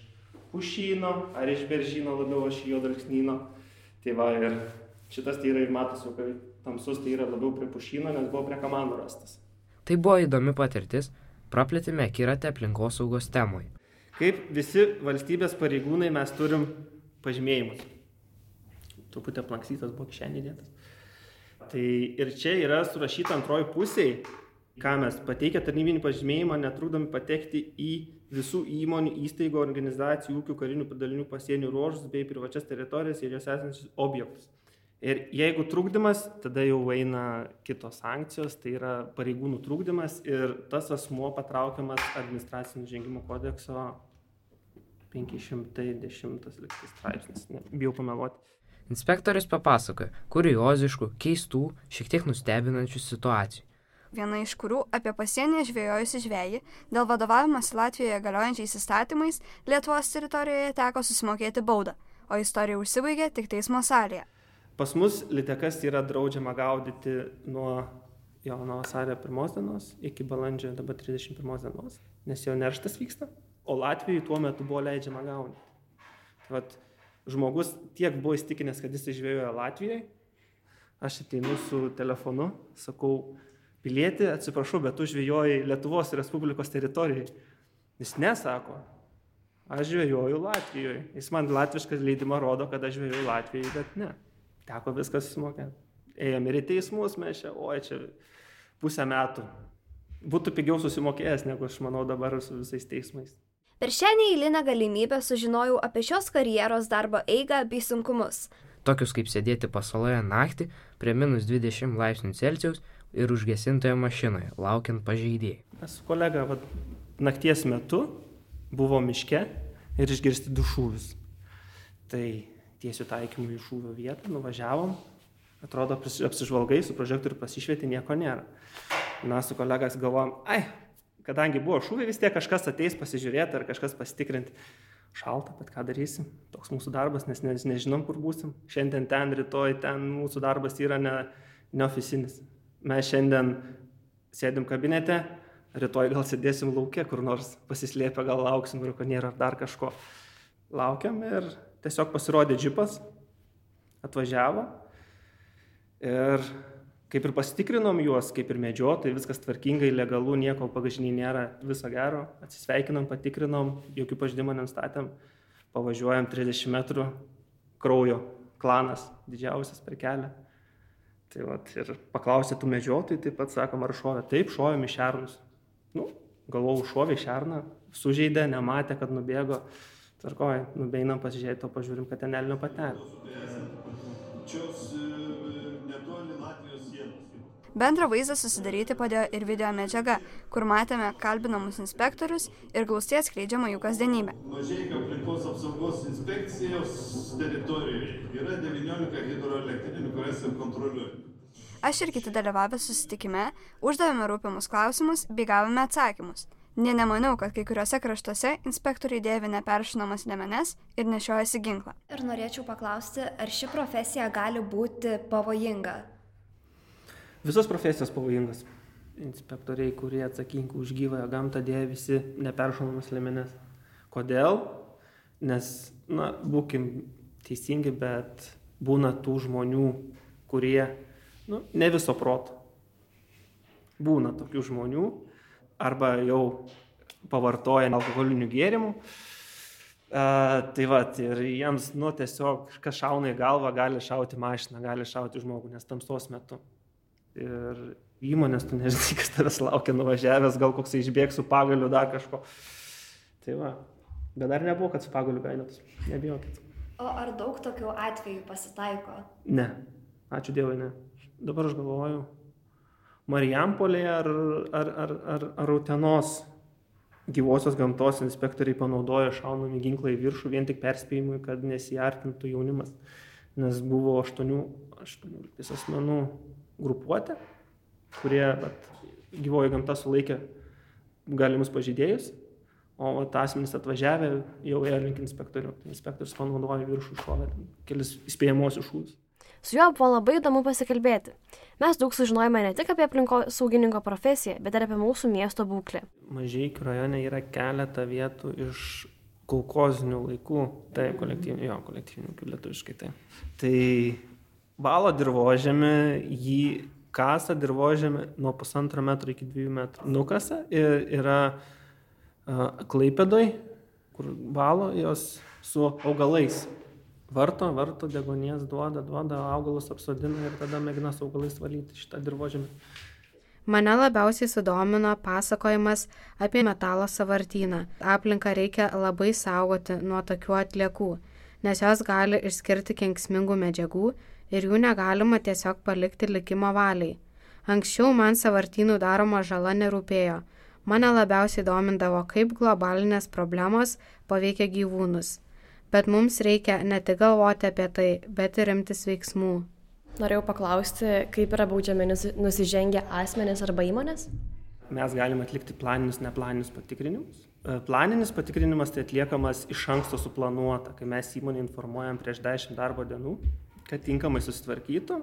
pušyno, ar iš beržyno labiau aš jo dalksnyno. Tai va ir šitas tai yra ir matosi, kad tamsus tai yra labiau prie pušyno, nes buvo prie kamanų rastas. Tai buvo įdomi patirtis, praplėtėme akiratę aplinkosaugos temui. Kaip visi valstybės pareigūnai mes turim pažymėjimus. Truputį aplankytas buvo kišenė dėtas. Tai ir čia yra surašyta antroji pusėje, ką mes pateikę tarnybinį pažymėjimą netrukdomi patekti į visų įmonių, įstaigų, organizacijų, ūkių, karinių padalinių pasienių ruožus bei privačias teritorijas ir jos esančius objektus. Ir jeigu trukdymas, tada jau eina kitos sankcijos, tai yra pareigūnų trukdymas ir tas asmuo patraukiamas administracinių žengimų kodekso 510 straipsnis, bijau pameluoti. Inspektorius papasakoja kurioziškų, keistų, šiek tiek nustebinančių situacijų viena iš kurių apie pasienyje žvėjojusi žvėjį dėl vadovavimosi Latvijoje galiojančiais įstatymais Lietuvos teritorijoje teko susimokėti baudą, o istorija užsibaigė tik teismo salėje. Pas mus litekas yra draudžiama gaudyti nuo jo nuo vasario pirmos dienos iki balandžio dabar 31 dienos, nes jo nerštas vyksta, o Latvijai tuo metu buvo leidžiama gaudyti. Tai vat, žmogus tiek buvo įstikinęs, kad jis žvėjoja Latvijoje, aš ateinu su telefonu, sakau, pilietį, atsiprašau, bet tu žvėjoji Lietuvos Respublikos teritorijoje. Jis nesako, aš žvėjoju Latvijoje. Jis man latviškas leidimą rodo, kad aš žvėjoju Latvijoje, bet ne. Teko viskas susimokėti. Ėjom ir į teismus, mes čia, oi, čia pusę metų. Būtų pigiau susimokėjęs, negu aš manau dabar su visais teismais. Per šią neįlinę galimybę sužinojau apie šios karjeros darbo eigą bei sunkumus. Tokius kaip sėdėti pasaloje naktį prie minus 20 laipsnių Celsijaus ir užgesintoje mašinoje, laukiant pažeidėjų. Mes su kolega vat, nakties metu buvo miške ir išgirsti du šūvius. Tai tiesiu taikymu į šūvio vietą nuvažiavom, atrodo apsižvalgai, su prožektoriu pasišvieti, nieko nėra. Mes su kolegas galvom, ai, kadangi buvo šūviai, vis tiek kažkas ateis pasižiūrėti ar kažkas pasitikrinti. Šalta, bet ką darysim, toks mūsų darbas, nes ne, nežinom, kur būsim. Šiandien ten, rytoj ten mūsų darbas yra ne, neoficinis mes šiandien sėdim kabinete, rytoj gal sėdėsim laukia kur nors pasislėpę, gal lauksim brakonierių ar dar kažko. Laukiam ir tiesiog pasirodė džipas, atvažiavo ir kaip ir pasitikrinom juos, kaip ir medžiotojai, viskas tvarkingai, legalu, nieko pagažiniai nėra, viso gero, atsisveikinom, patikrinom, jokių pažydimų nestatėm, pavažiuojam 30 metrų, kraujo klanas didžiausias per kelią Tai vat, ir paklausė tų medžiotojų, taip pat sakom, ar šovė. Taip, šovėm į šernus. Nu, galvojau, šovė šerną, sužeidė, nematė, kad nubėgo. Tvarkoju, nubeinam pasižiūrėti, o pažiūrim, kad ten elnio patelė. Bendrą vaizdą susidaryti padėjo ir video medžiaga, kur matėme kalbinamus inspektorius ir glaustai atskleidžiamą jų kasdienybę. Mažieji aplinkos apsaugos inspekcijos teritorijoje yra 19 hidroelektrinių, kurias ir kontroliuoja. Aš ir kiti dalyvavę susitikime uždavėme rūpimus klausimus bei gavome atsakymus. Nė nemaniau, kad kai kuriuose kraštuose inspektoriai dėvi neperšinamas liemenes ir nešiojasi ginklą. Ir norėčiau paklausti, ar ši profesija gali būti pavojinga? Visos profesijos pavojingos. Inspektoriai, kurie atsakingi už gyvąją gamtą, dėja visi neperšonamas liemenes. Kodėl? Nes, na, būkim teisingi, bet būna tų žmonių, kurie, nu, ne viso proto. Būna tokių žmonių, arba jau pavartoja alkoholinių gėrimų. Uh, tai va, ir jiems, nu, tiesiog kas šauna į galvą, gali šauti mašiną, gali šauti žmogų, nes tamsos metu ir įmonės, tu nežinai, kas tavęs laukia nuvažiavęs, gal koks išbėgs su pagaliu dar kažko. Tai va, bet dar nebuvo, kad su pagaliu gainėtus, nebijokit. O ar daug tokių atvejų pasitaiko? Ne, ačiū Dievui, ne. Dabar aš galvoju, Marijampolėje ar, ar, ar, ar, ar Utenos gyvosios gamtos inspektoriai panaudojo šaunami ginklai viršų vien tik perspėjimui, kad nesiartintų jaunimas. Nes buvo 8, 18 asmenų grupuotė, kurie vat, gyvoji gamta sulaikė galimus pažydėjus, o vat, asmenys atvažiavę jau ėjo link inspektorių. Tai inspektorius panaudojo viršų šovę kelis įspėjamosius šūvius. Su juo buvo labai įdomu pasikalbėti. Mes daug sužinojome ne tik apie aplinkosaugininko profesiją, bet ir apie mūsų miesto būklę. Mažiekių rajone yra keletą vietų iš kaukozinių laikų, tai kolektyvinių, jo, kolektyvinių, lietuviškai tai. Tai valo dirbožėmį, jį kasa dirbožėmį nuo pusantro metro iki dviejų metrų. Nukasa ir yra uh, klaipėdoj, kur valo jos su augalais. Varto, varto, degonies duoda, duoda, augalus apsodina ir tada mėgina su augalais valyti šitą dirbožėmį. Mane labiausiai sudomino pasakojimas apie metalo savartyną. Aplinką reikia labai saugoti nuo tokių atliekų, nes jos gali išskirti kenksmingų medžiagų ir jų negalima tiesiog palikti likimo valiai. Anksčiau man savartynų daroma žala nerūpėjo. Mane labiausiai domindavo, kaip globalinės problemos paveikia gyvūnus. Bet mums reikia ne tik galvoti apie tai, bet ir imtis veiksmų. Norėjau paklausti, kaip yra baudžiami nusižengę asmenys arba įmonės? Mes galime atlikti planinius, neplaninius patikrinimus. E, planinis patikrinimas tai atliekamas iš anksto suplanuota, kai mes įmonę informuojam prieš 10 darbo dienų, kad tinkamai susitvarkytų,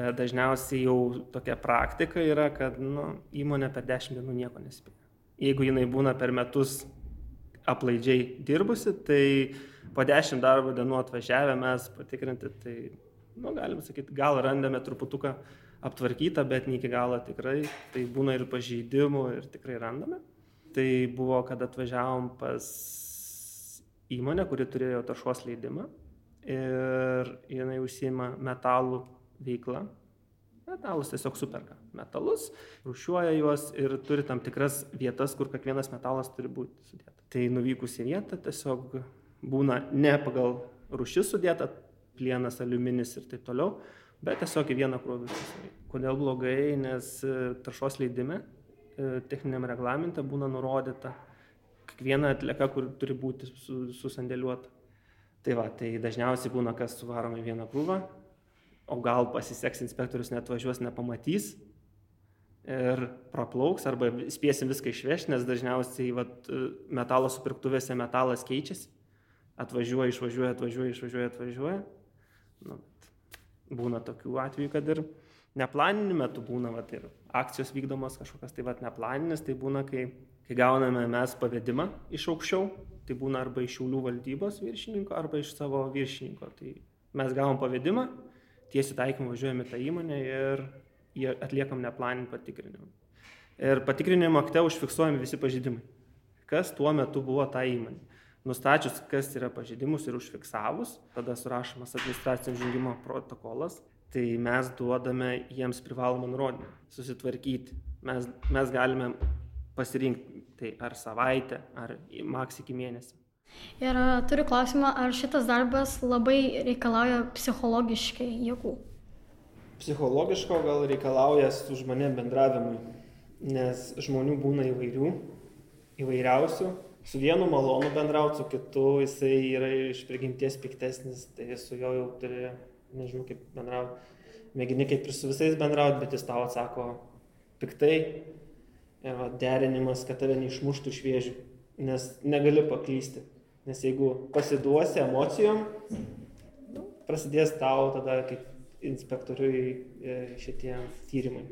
bet dažniausiai jau tokia praktika yra, kad nu, įmonė per 10 dienų nieko nespėja. Jeigu jinai būna per metus aplaidžiai dirbusi, tai po 10 darbo dienų atvažiavę mes patikrinti, tai nu, galim sakyti, gal randame truputuką aptvarkytą, bet ne iki galo tikrai. Tai būna ir pažeidimų ir tikrai randame. Tai buvo, kad atvažiavom pas įmonę, kuri turėjo taršos leidimą ir jinai užsima metalų veiklą. Metalus tiesiog superka. Metalus, rušiuoja juos ir turi tam tikras vietas, kur kiekvienas metalas turi būti sudėta. Tai nuvykus į vietą tiesiog būna ne pagal rušis sudėta, plienas, aliuminis ir taip toliau, bet tiesiog į vieną krūvį. Kodėl blogai? Nes e, taršos leidime, e, techniniam reglamente būna nurodyta kiekviena atlieka, kur turi būti susandėliuota. Tai va, tai dažniausiai būna, kas suvaroma į vieną krūvą, o gal pasiseks inspektorius net važiuos, nepamatys ir praplauks, arba spėsim viską išvežti, nes dažniausiai vat, metalo supirktuvėse metalas keičiasi, atvažiuoja, išvažiuoja, atvažiuoja, išvažiuoja, atvažiuoja. Nu, būna tokių atvejų, kad ir neplaniniu metu būna, vat, ir akcijos vykdomos kažkokios, tai vat, neplaninis, tai būna, kai, kai gauname mes pavedimą iš aukščiau, tai būna arba iš šiaulių valdybos viršininko, arba iš savo viršininko. Tai mes gavom pavedimą, tiesiu taikymą važiuojame tą įmonę ir atliekam neplaninį patikrinimą. Ir patikrinimo akte užfiksuojami visi pažydimai. Kas tuo metu buvo ta įmonė. Nustačius, kas yra pažeidimus ir užfiksavus, tada surašomas administracinio žengimo protokolas, tai mes duodame jiems privalomą nurodymą susitvarkyti. Mes, mes galime pasirinkti tai ar savaitę, ar maks iki mėnesį. Ir turiu klausimą, ar šitas darbas labai reikalauja psichologiškai jėgų? Psichologiško gal reikalauja su žmonėm bendravimui, nes žmonių būna įvairių, įvairiausių. Su vienu malonu bendrauti, su kitu jisai yra iš prigimties piktesnis, tai su juo jau turi, nežinau kaip bendrauti, mėgini kaip ir su visais bendrauti, bet jis tau atsako piktai. Ir derinimas, kad tave neišmuštų iš vėžių, nes negali paklysti. Nes jeigu pasiduosi emocijom, prasidės tau tada kaip inspektoriui e, šitie tyrimai.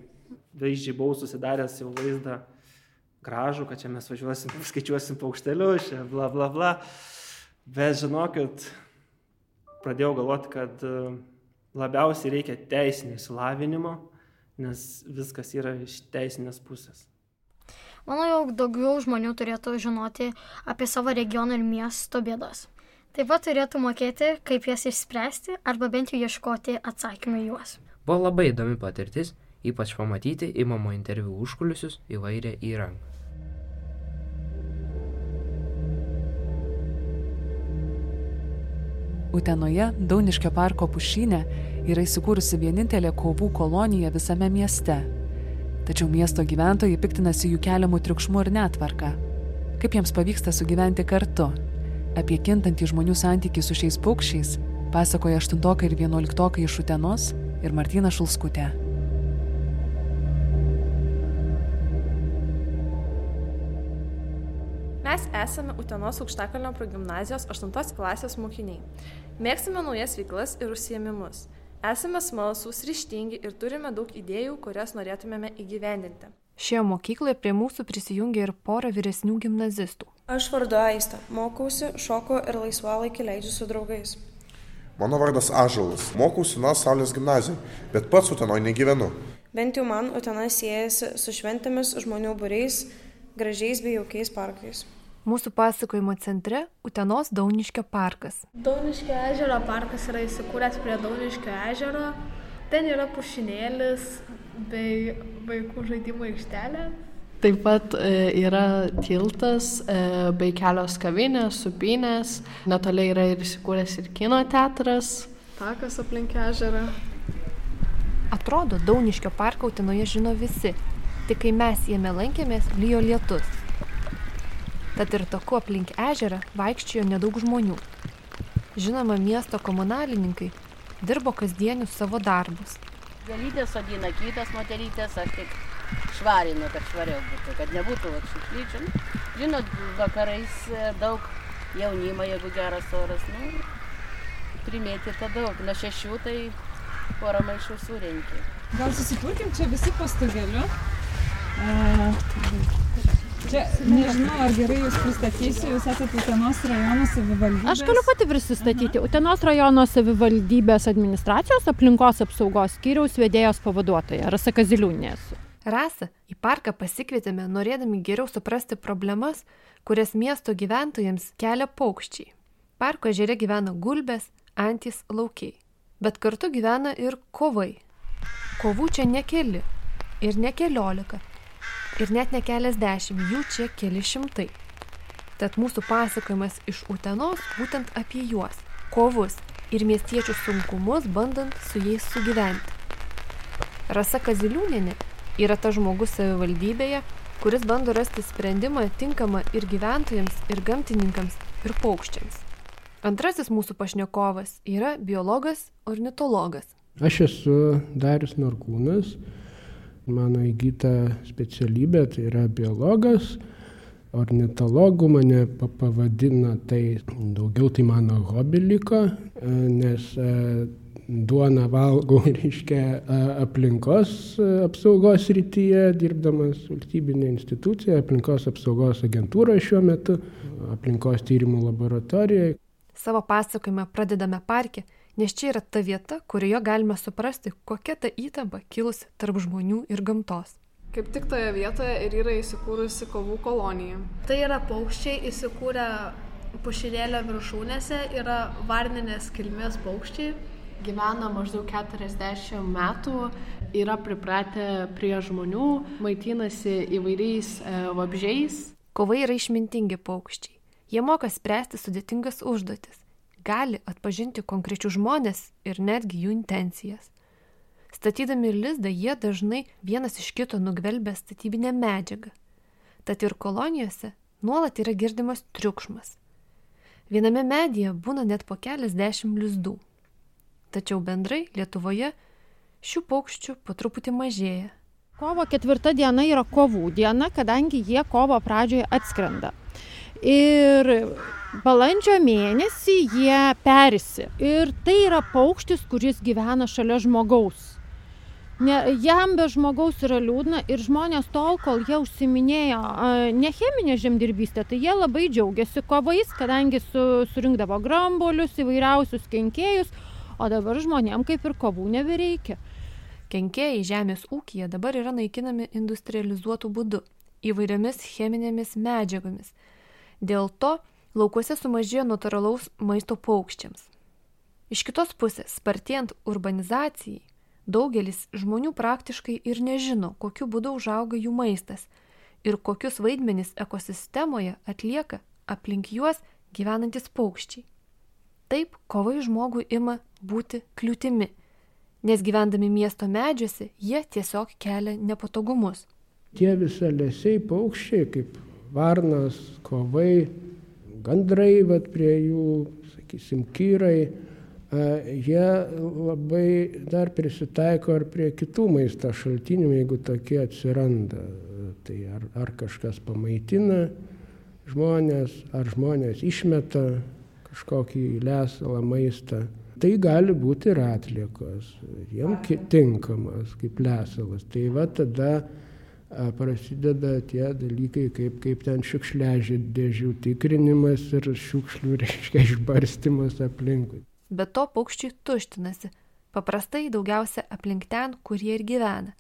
Vaizdžiai buvau susidaręs jau vaizdą gražų, kad čia mes važiuosim, skaičiuosim paukštelius, čia bla bla bla. Bet žinokit, pradėjau galvoti, kad e, labiausiai reikia teisinio įsilavinimo, nes viskas yra iš teisinės pusės. Manau, jog daugiau žmonių turėtų žinoti apie savo regiono ir miesto bėdas. Taip pat turėtų mokėti, kaip jas išspręsti arba bent jau ieškoti atsakymų į juos. Buvo labai įdomi patirtis, ypač pamatyti įmamo interviu užkulisius įvairią įrangą. Utenoje, Dauniškio parko pušynė, yra įsikūrusi vienintelė kovų kolonija visame mieste. Tačiau miesto gyventojai piktinasi jų keliamų triukšmų ir netvarką. Kaip jiems pavyksta sugyventi kartu? Apie kintantį žmonių santykį su šiais paukščiais pasakoja 8 ir 11 iš Utenos ir Martina Šulskutė. Mes esame Utenos aukštakalnio progymnazijos 8 klasės mokiniai. Mėgstame naujas veiklas ir užsiemimus. Esame smalsūs, ryštingi ir turime daug idėjų, kurias norėtumėme įgyvendinti. Šioje mokykloje prie mūsų prisijungė ir pora vyresnių gimnazistų. Aš vardu Aista, mokausi, šoku ir laisvalaikį leidžiu su draugais. Mano vardas Ažalas. Mokausi nuo Saulės gimnazijoje, bet pats Utenoje negyvenu. Bent jau man Utena siejasi su šventėmis, žmonių būriais, gražiais bei jaukiais parkais. Mūsų pasakojimo centre Utenos Dauniškio parkas. Dauniškio ežero parkas yra įsikūręs prie Dauniškio ežero. Ten yra pušinėlis bei vaikų žaidimų aikštelė. Taip pat e, yra tiltas e, bei kelios kavinės, supinės, netoliai yra ir įsikūręs ir kino teatras. Takas aplink ežerą. Atrodo, Dauniškio parką Utenoje žino visi, tik kai mes jame lankėmės, lyjo lietus. Tad ir toku aplink ežerą vaikščiojo nedaug žmonių. Žinoma, miesto komunalininkai dirbo kasdienius savo darbus. Gelytės sodina kitas moterytės, aš tik švarinu, kad švariau būtų, kad nebūtų šiukšlyčių. Žinot, vakarais e, daug jaunimo, jeigu geras oras, nu, primėtyta daug. Nuo šešių tai porą maišų surenki. Gal susikurkim čia visi pastogeliu? E, čia nežinau, ar gerai jūs pristatysiu, jūs esate Utenos rajono savivaldybės. Aš galiu pati prisistatyti. Utenos rajono savivaldybės administracijos aplinkos apsaugos skyriaus vedėjos pavaduotoja Rasa Kaziliūnės. Rasa į parką pasikvietėme norėdami geriau suprasti problemas, kurias miesto gyventojams kelia paukščiai. Parko ežere gyvena gulbės, antys, laukiai. Bet kartu gyvena ir kovai. Kovų čia ne keli ir ne keliolika. Ir net ne keliasdešimt, jų čia keli šimtai. Tad mūsų pasakojimas iš Utenos būtent apie juos - kovus ir miestiečių sunkumus, bandant su jais sugyventi. Rasa Kaziliūnenė yra tas žmogus savivaldybėje, kuris bando rasti sprendimą tinkamą ir gyventojams, ir gamtininkams, ir paukščiams. Antrasis mūsų pašnekovas yra biologas ornitologas. Aš esu Darius Norkūnas, mano įgyta specialybė tai yra biologas, ornitologų mane pavadina, tai daugiau tai mano hobi liko, nes duoną valgau, reiškia, aplinkos apsaugos rytyje, dirbdamas valstybinė institucija, aplinkos apsaugos agentūra šiuo metu, aplinkos tyrimų laboratorijoje. Savo pasakojimą pradedame parke, nes čia yra ta vieta, kurioje galime suprasti, kokia ta įtampa kilusi tarp žmonių ir gamtos. Kaip tik toje vietoje ir yra įsikūrusi kovų kolonija. Tai yra paukščiai įsikūrę pušinėlio viršūnėse, yra varninės kilmės paukščiai. Gyvena maždaug 40 metų, yra pripratę prie žmonių, maitinasi įvairiais e, vabžiais. Kovai yra išmintingi paukščiai. Jie moka spręsti sudėtingas užduotis, gali atpažinti konkrečius žmonės ir netgi jų intencijas. Statydami lizdą jie dažnai vienas iš kito nugvelbia statybinę medžiagą. Tad ir kolonijose nuolat yra girdimas triukšmas. Viename medyje būna net po keliasdešimt lizdų. Tačiau bendrai Lietuvoje šių paukščių po truputį mažėja. Kovo ketvirta diena yra kovų diena, kadangi jie kovo pradžioje atskrenda. Ir balandžio mėnesį jie perisi. Ir tai yra paukštis, kuris gyvena šalia žmogaus. Ne, jam be žmogaus yra liūdna ir žmonės tol, kol jie užsiminėjo ne cheminė žemdirbystė, tai jie labai džiaugiasi kovais, kadangi su, surinkdavo grambolius, įvairiausius kenkėjus, o dabar žmonėm kaip ir kovų nebereikia. Kenkėjai žemės ūkija dabar yra naikinami industrializuotų būdų, įvairiomis cheminėmis medžiagomis. Dėl to laukuose sumažėjo natūralaus maisto paukščiams. Iš kitos pusės, spartėjant urbanizacijai, daugelis žmonių praktiškai ir nežino, kokiu būdu užauga jų maistas ir kokius vaidmenis ekosistemoje atlieka aplink juos gyvenantis paukščiai. Taip kovai žmogui ima būti kliūtimi, nes gyvendami miesto medžiuose jie tiesiog kelia nepatogumus. Tie visalesiai paukščiai, kaip varnas, kovai, gandrai, bet prie jų, sakysim, kyrai, jie labai dar prisitaiko ir prie kitų maisto šaltinių, jeigu tokie atsiranda. Tai ar, ar kažkas pamaitina žmonės, ar žmonės išmeta kažkokį lesalą maistą. Tai gali būti ir atliekos, jiem tinkamas kaip lesalas. Tai va tada prasideda tie dalykai, kaip, kaip ten šiukšležė dėžių tikrinimas ir šiukšlių, reiškia, išbarstimas aplinkui. bet to paukščiai tuštinasi, paprastai daugiausia aplink ten, kur jie ir gyvena.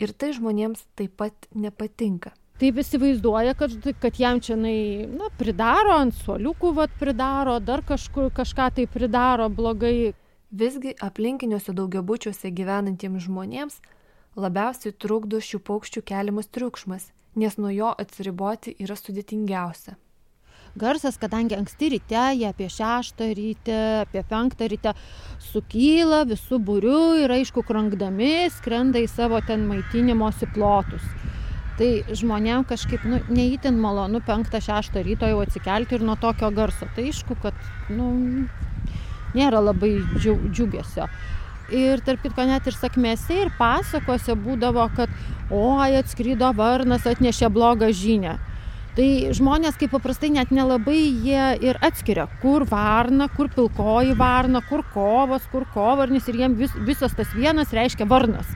Ir tai žmonėms taip pat nepatinka. Taip įsivaizduoja, kad, kad jam čia na, pridaro, ant suoliukų vat, pridaro, dar kažkur kažką tai pridaro blogai. Visgi aplinkiniuose daugiabučiuose gyvenantiems žmonėms labiausiai trukdo šių paukščių keliamas triukšmas, nes nuo jo atsiriboti yra sudėtingiausia garsas, kadangi anksti ryte, jie apie 6 ryte, apie 5 ryte sukyla visų būrių ir aišku, krankdami skrenda į savo ten maitinimosi plotus. Tai žmonėm kažkaip nu, neįtin malonu 5-6 ryto jau atsikelti ir nuo tokio garso. Tai aišku, kad nu, nėra labai džiugesio. Ir tarp kitko net ir sakmėse ir pasakose būdavo, kad oi atskrydo varnas, atnešė blogą žinę tai žmonės kaip paprastai net nelabai jie ir atskiria kur varna kur pilkoji varna kur kovas kur kovarnis ir jiem vis visas tas vienas reiškia varnas.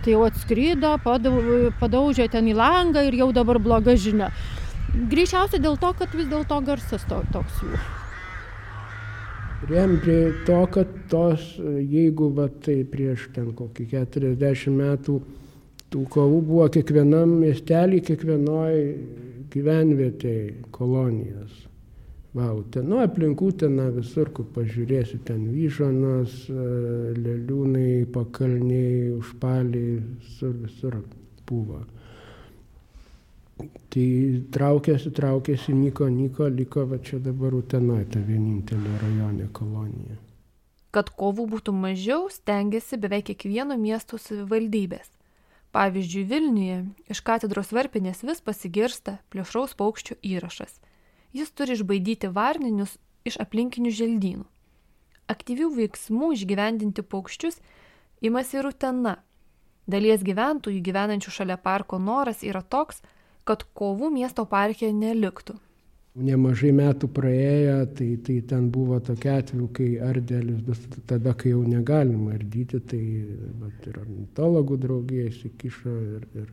Tai jau atskrido padau padaužė ten į langą ir jau dabar bloga žinia. Greičiausiai dėl to kad vis dėlto garsas to toks jų Riem prie to, kad tos, jeigu va tai prieš ten kokį 40 metų tų kovų buvo kiekvienam miestelį, kiekvienoj gyvenvietėj kolonijos. Va, ten, nu, aplinkų ten visur, kur pažiūrėsi, ten vyžanos, e, leliūnai, pakalniai, užpaliai, visur, visur buvo. Tai traukėsi, traukėsi, nyko, nyko, liko, va čia dabar Utenoje ta vienintelė rajonė kolonija. Kad kovų būtų mažiau, stengiasi beveik kiekvieno miesto savivaldybės. Pavyzdžiui, Vilniuje iš katedros varpinės vis pasigirsta plėšraus paukščio įrašas. Jis turi išbaidyti varninius iš aplinkinių želdynų. Aktyvių veiksmų išgyvendinti paukščius imasi ir Utena. Dalies gyventojų gyvenančių šalia parko noras yra toks, kad kovų miesto parke neliktų nemažai metų praėję, tai, tai ten buvo tokia atveju, kai ardė lizdus, tada, kai jau negalima ardyti, tai vat, ir ornitologų draugija įsikišo ir, ir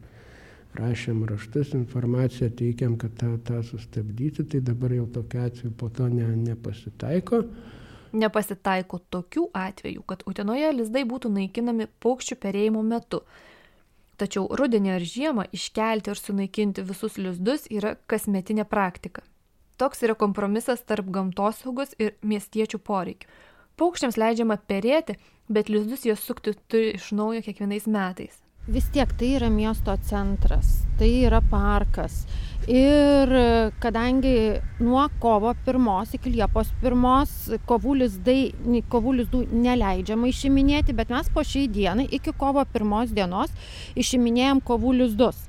rašėm raštus, informaciją teikiam, kad tą, tą sustabdyti, tai dabar jau tokia atveju po to ne, nepasitaiko. Nepasitaiko tokių atvejų, kad Utenoje lizdai būtų naikinami paukščių perėjimo metu. Tačiau rudenį ar žiemą iškelti ir sunaikinti visus lizdus yra kasmetinė praktika. Toks yra kompromisas tarp gamtosaugos ir miestiečių poreikių. Paukščiams leidžiama perėti, bet lizdus jos sukti turi iš naujo kiekvienais metais. Vis tiek tai yra miesto centras, tai yra parkas. Ir kadangi nuo kovo pirmos iki liepos pirmos kovų, lizdai, kovų lizdų neleidžiama išiminėti, bet mes po šiai dienai iki kovo pirmos dienos išiminėjom kovų lizdus.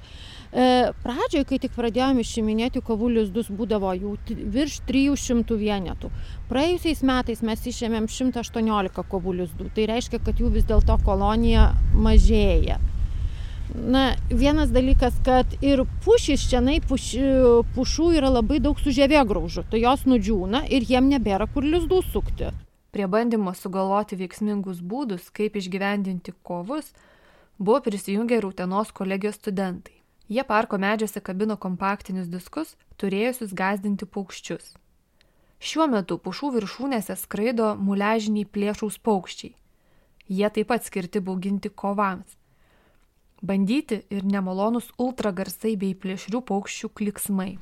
E, pradžioj, kai tik pradėjome išiminėti kovų lizdus, būdavo jų virš 300 vienetų. Praėjusiais metais mes išėmėm 118 kovų lizdų. Tai reiškia, kad jų vis dėlto kolonija mažėja. Na, vienas dalykas, kad ir pušys čia, puš, pušų yra labai daug su žievėgraužu, tai jos nudžiūna ir jiem nebėra kur lizdų sukti. Prie bandymo sugalvoti veiksmingus būdus, kaip išgyvendinti kovus, buvo prisijungę ir Utenos kolegijos studentai. Jie parko medžiuose kabino kompaktinius diskus, turėjusius gazdinti paukščius. Šiuo metu pušų viršūnėse skraido muležiniai plėšaus paukščiai. Jie taip pat skirti bauginti kovams. Bandyti ir nemalonus ultragarsai bei plėšrių paukščių kliksmai.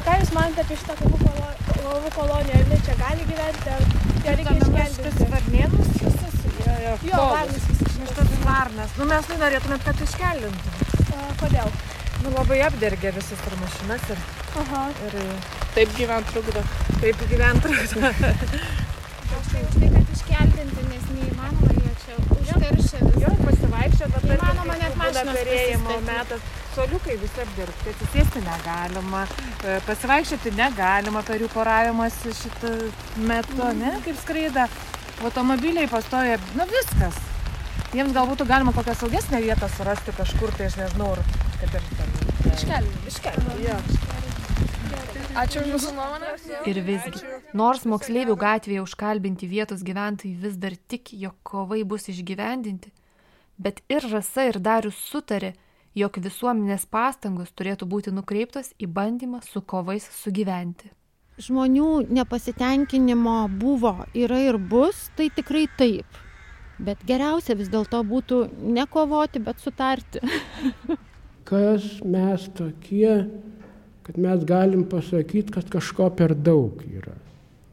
Ką Jūs manate apie šitą kovų koloniją? Ar ne čia gali gyventi? Ar ją reikia išgelbėti? Varnėnus visus? Jo, jo, jo varnus visus šitas varnas. Nu, mes tai norėtumėt, kad iškeldintum. Kodėl? Nu, labai apdergia visas ir mašinas ir... Aha. ir taip gyvent trukdo. Taip gyvent trukdo. Aš tai už tai, kad iškeldinti, nes neįmanoma jie čia užteršia visą. Pasivaikščia, bet įmanoma net mašinos perėjimo metas. Soliukai visi apdirbti, atsisėsti negalima, e, pasivaikščioti negalima per jų poravimas šitą metu, mm. ne, kaip skraida. Automobiliai pastoja, nu viskas jiems gal būtų galima kokią saugesnę vietą surasti kažkur, tai aš nežinau, ar kad ir ten. Iškelti. Iškelti, jo. Ačiū už Jūsų nuomonę. Ir visgi, nors moksleivių gatvėje užkalbinti vietos gyventojai vis dar tiki, jog kovai bus išgyvendinti, bet ir Rasa ir Darius sutarė, jog visuomenės pastangos turėtų būti nukreiptos į bandymą su kovais sugyventi. žmonių nepasitenkinimo buvo, yra ir bus, tai tikrai taip. Bet geriausia vis dėlto būtų nekovoti, bet sutarti. Kas mes tokie, kad mes galim pasakyti, kad kažko per daug yra.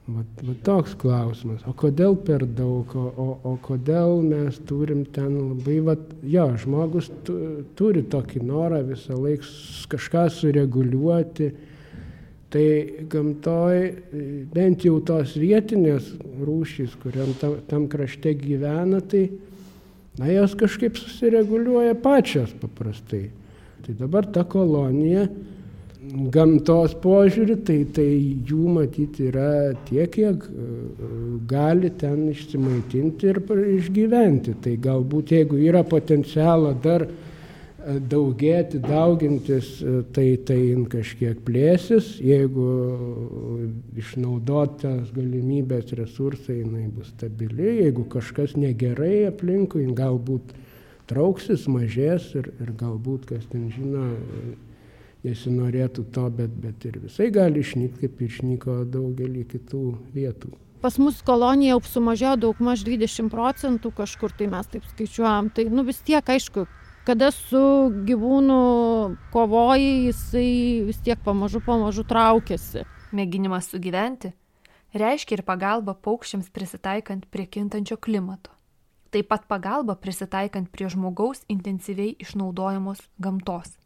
Vat, vat toks klausimas. O kodėl per daug, o, o, o kodėl mes turim ten labai, vat, jo, žmogus tu, turi tokį norą visą laiką kažką sureguliuoti. Tai gamtoj, bent jau tos vietinės rūšys, kuriam tam, tam krašte gyvena, tai na, jos kažkaip susireguliuoja pačios paprastai. Tai dabar ta kolonija gamtos požiūrį, tai, tai jų matyti yra tiek, kiek gali ten išsimaitinti ir išgyventi. Tai galbūt jeigu yra potencialo dar daugėti, daugintis, tai tai kažkiek plėsis, jeigu išnaudotas galimybės resursai jinai bus stabili, jeigu kažkas negerai aplinkui, galbūt trauksis, mažės ir, ir galbūt, kas ten žino, nesinorėtų to, bet, bet ir visai gali išnykti, kaip išnyko daugelį kitų vietų. Pas mus kolonija jau sumažėjo daug maž 20 procentų kažkur, tai mes taip skaičiuojam. Tai nu vis tiek, aišku, kada su gyvūnu kovoji, jisai vis tiek pamažu, pamažu traukiasi. Mėginimas sugyventi reiškia ir pagalba paukščiams prisitaikant prie kintančio klimato. Taip pat pagalba prisitaikant prie žmogaus intensyviai išnaudojamos gamtos.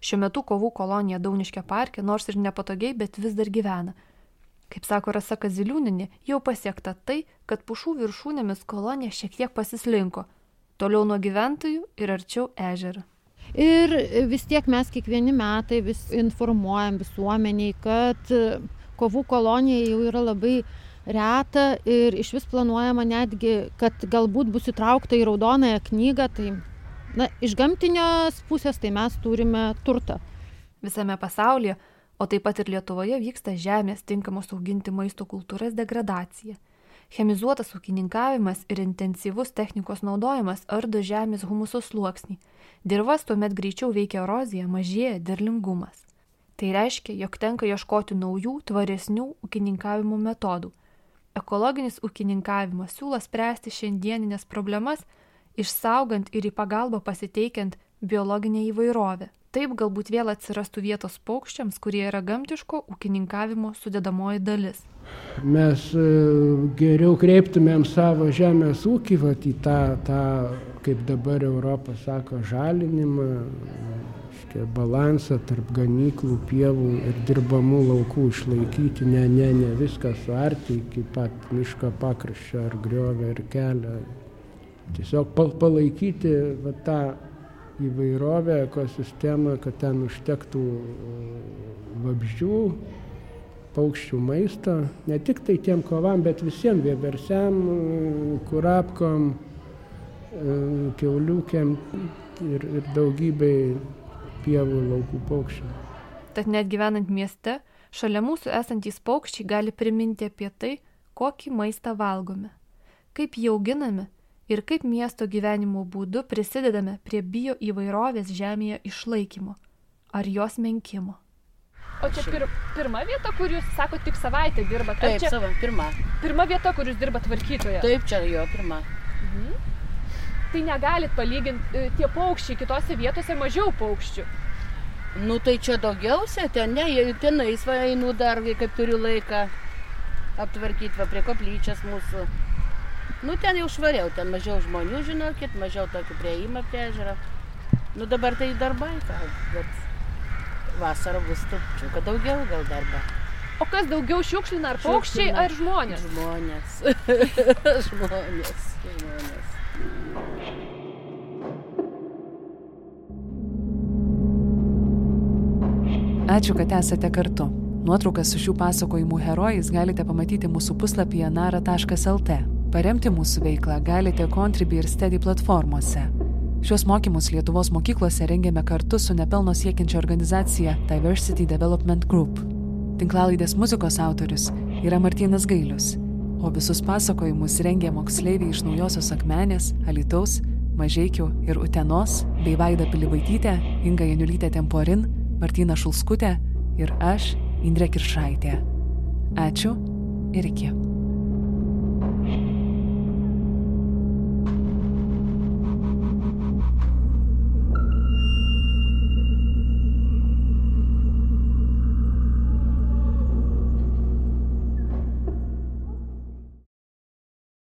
Šiuo metu kovų kolonija Dauniškė parke nors ir nepatogiai, bet vis dar gyvena. Kaip sako Rasa Kaziliūninė, jau pasiekta tai, kad pušų viršūnėmis kolonija šiek tiek pasislinko, toliau nuo gyventojų ir arčiau ežero. Ir vis tiek mes kiekvieni metai vis informuojam visuomeniai, kad kovų kolonija jau yra labai reta ir iš vis planuojama netgi, kad galbūt bus įtraukta į raudonąją knygą, tai na, iš gamtinės pusės tai mes turime turtą. Visame pasaulyje, o taip pat ir Lietuvoje vyksta žemės tinkamos auginti maisto kultūras degradacija. Chemizuotas ūkininkavimas ir intensyvus technikos naudojimas ardo žemės humuso sluoksnį. Dirvas tuomet greičiau veikia erozija, mažėja derlingumas. Tai reiškia, jog tenka ieškoti naujų, tvaresnių ūkininkavimo metodų. Ekologinis ūkininkavimas siūlo spręsti šiandieninės problemas, išsaugant ir į pagalbą pasiteikiant biologinę įvairovę. Taip galbūt vėl atsirastų vietos paukščiams, kurie yra gamtiško ūkininkavimo sudėdamoji dalis. Mes geriau kreiptumėm savo žemės ūkį vat, į tą, tą, kaip dabar Europą sako, žalinimą, škia, balansą tarp ganyklų, pievų ir dirbamų laukų išlaikyti, ne, ne, ne viską suarti iki pat miško pakraščio ar griovę ar kelią. Tiesiog palaikyti va, tą įvairovę, ekosistemą, kad ten užtektų vabzdžių, paukščių maisto, ne tik tai tiem kovam, bet visiems vieversiam, kurapkom, keuliukėm ir, ir daugybei pievų laukų paukščių. Tad net gyvenant mieste, šalia mūsų esantys paukščiai gali priminti apie tai, kokį maistą valgome, kaip jį auginame ir kaip miesto gyvenimo būdu prisidedame prie bio įvairovės žemėje išlaikymo ar jos menkimo. O čia pir, pirma vieta, kur jūs sakote, tik savaitę dirbat? Taip, čia savo, pirma. Pirma vieta, kur jūs dirbat tvarkytoje? Taip, čia jo pirma. Mhm. Tai negalit palyginti, tie paukščiai kitose vietose mažiau paukščių. Nu tai čia daugiausia, ten ne, tenais va einu dar, kaip turiu laiką aptvarkyti va prie koplyčias mūsų. Nu ten jau švariau, ten mažiau žmonių, žinokit, mažiau tokį prieimą prie ežero. Nu dabar tai darbai, gal, bet vasarą bus trupučiuką daugiau gal darbą. O kas daugiau šiukšlina, ar paukščiai, ar žmonės? Žmonės. žmonės. Žmonės. Ačiū, kad esate kartu. Nuotraukas su šių pasakojimų herojais galite pamatyti mūsų puslapyje nara.lt. Paremti mūsų veiklą galite Contribui ir Steady platformose. Šios mokymus Lietuvos mokyklose rengėme kartu su nepelno siekiančia organizacija Diversity Development Group. Tinklalaidės muzikos autorius yra Martinas Gailius, o visus pasakojimus rengė moksleiviai iš Naujosios Akmenės, Alitaus, Mažiekių ir Utenos, bei Vaida Pilibaitytė, Inga Janiulytė Temporin, Martina Šulskutė ir aš, Indrė Kiršaitė. Ačiū ir iki.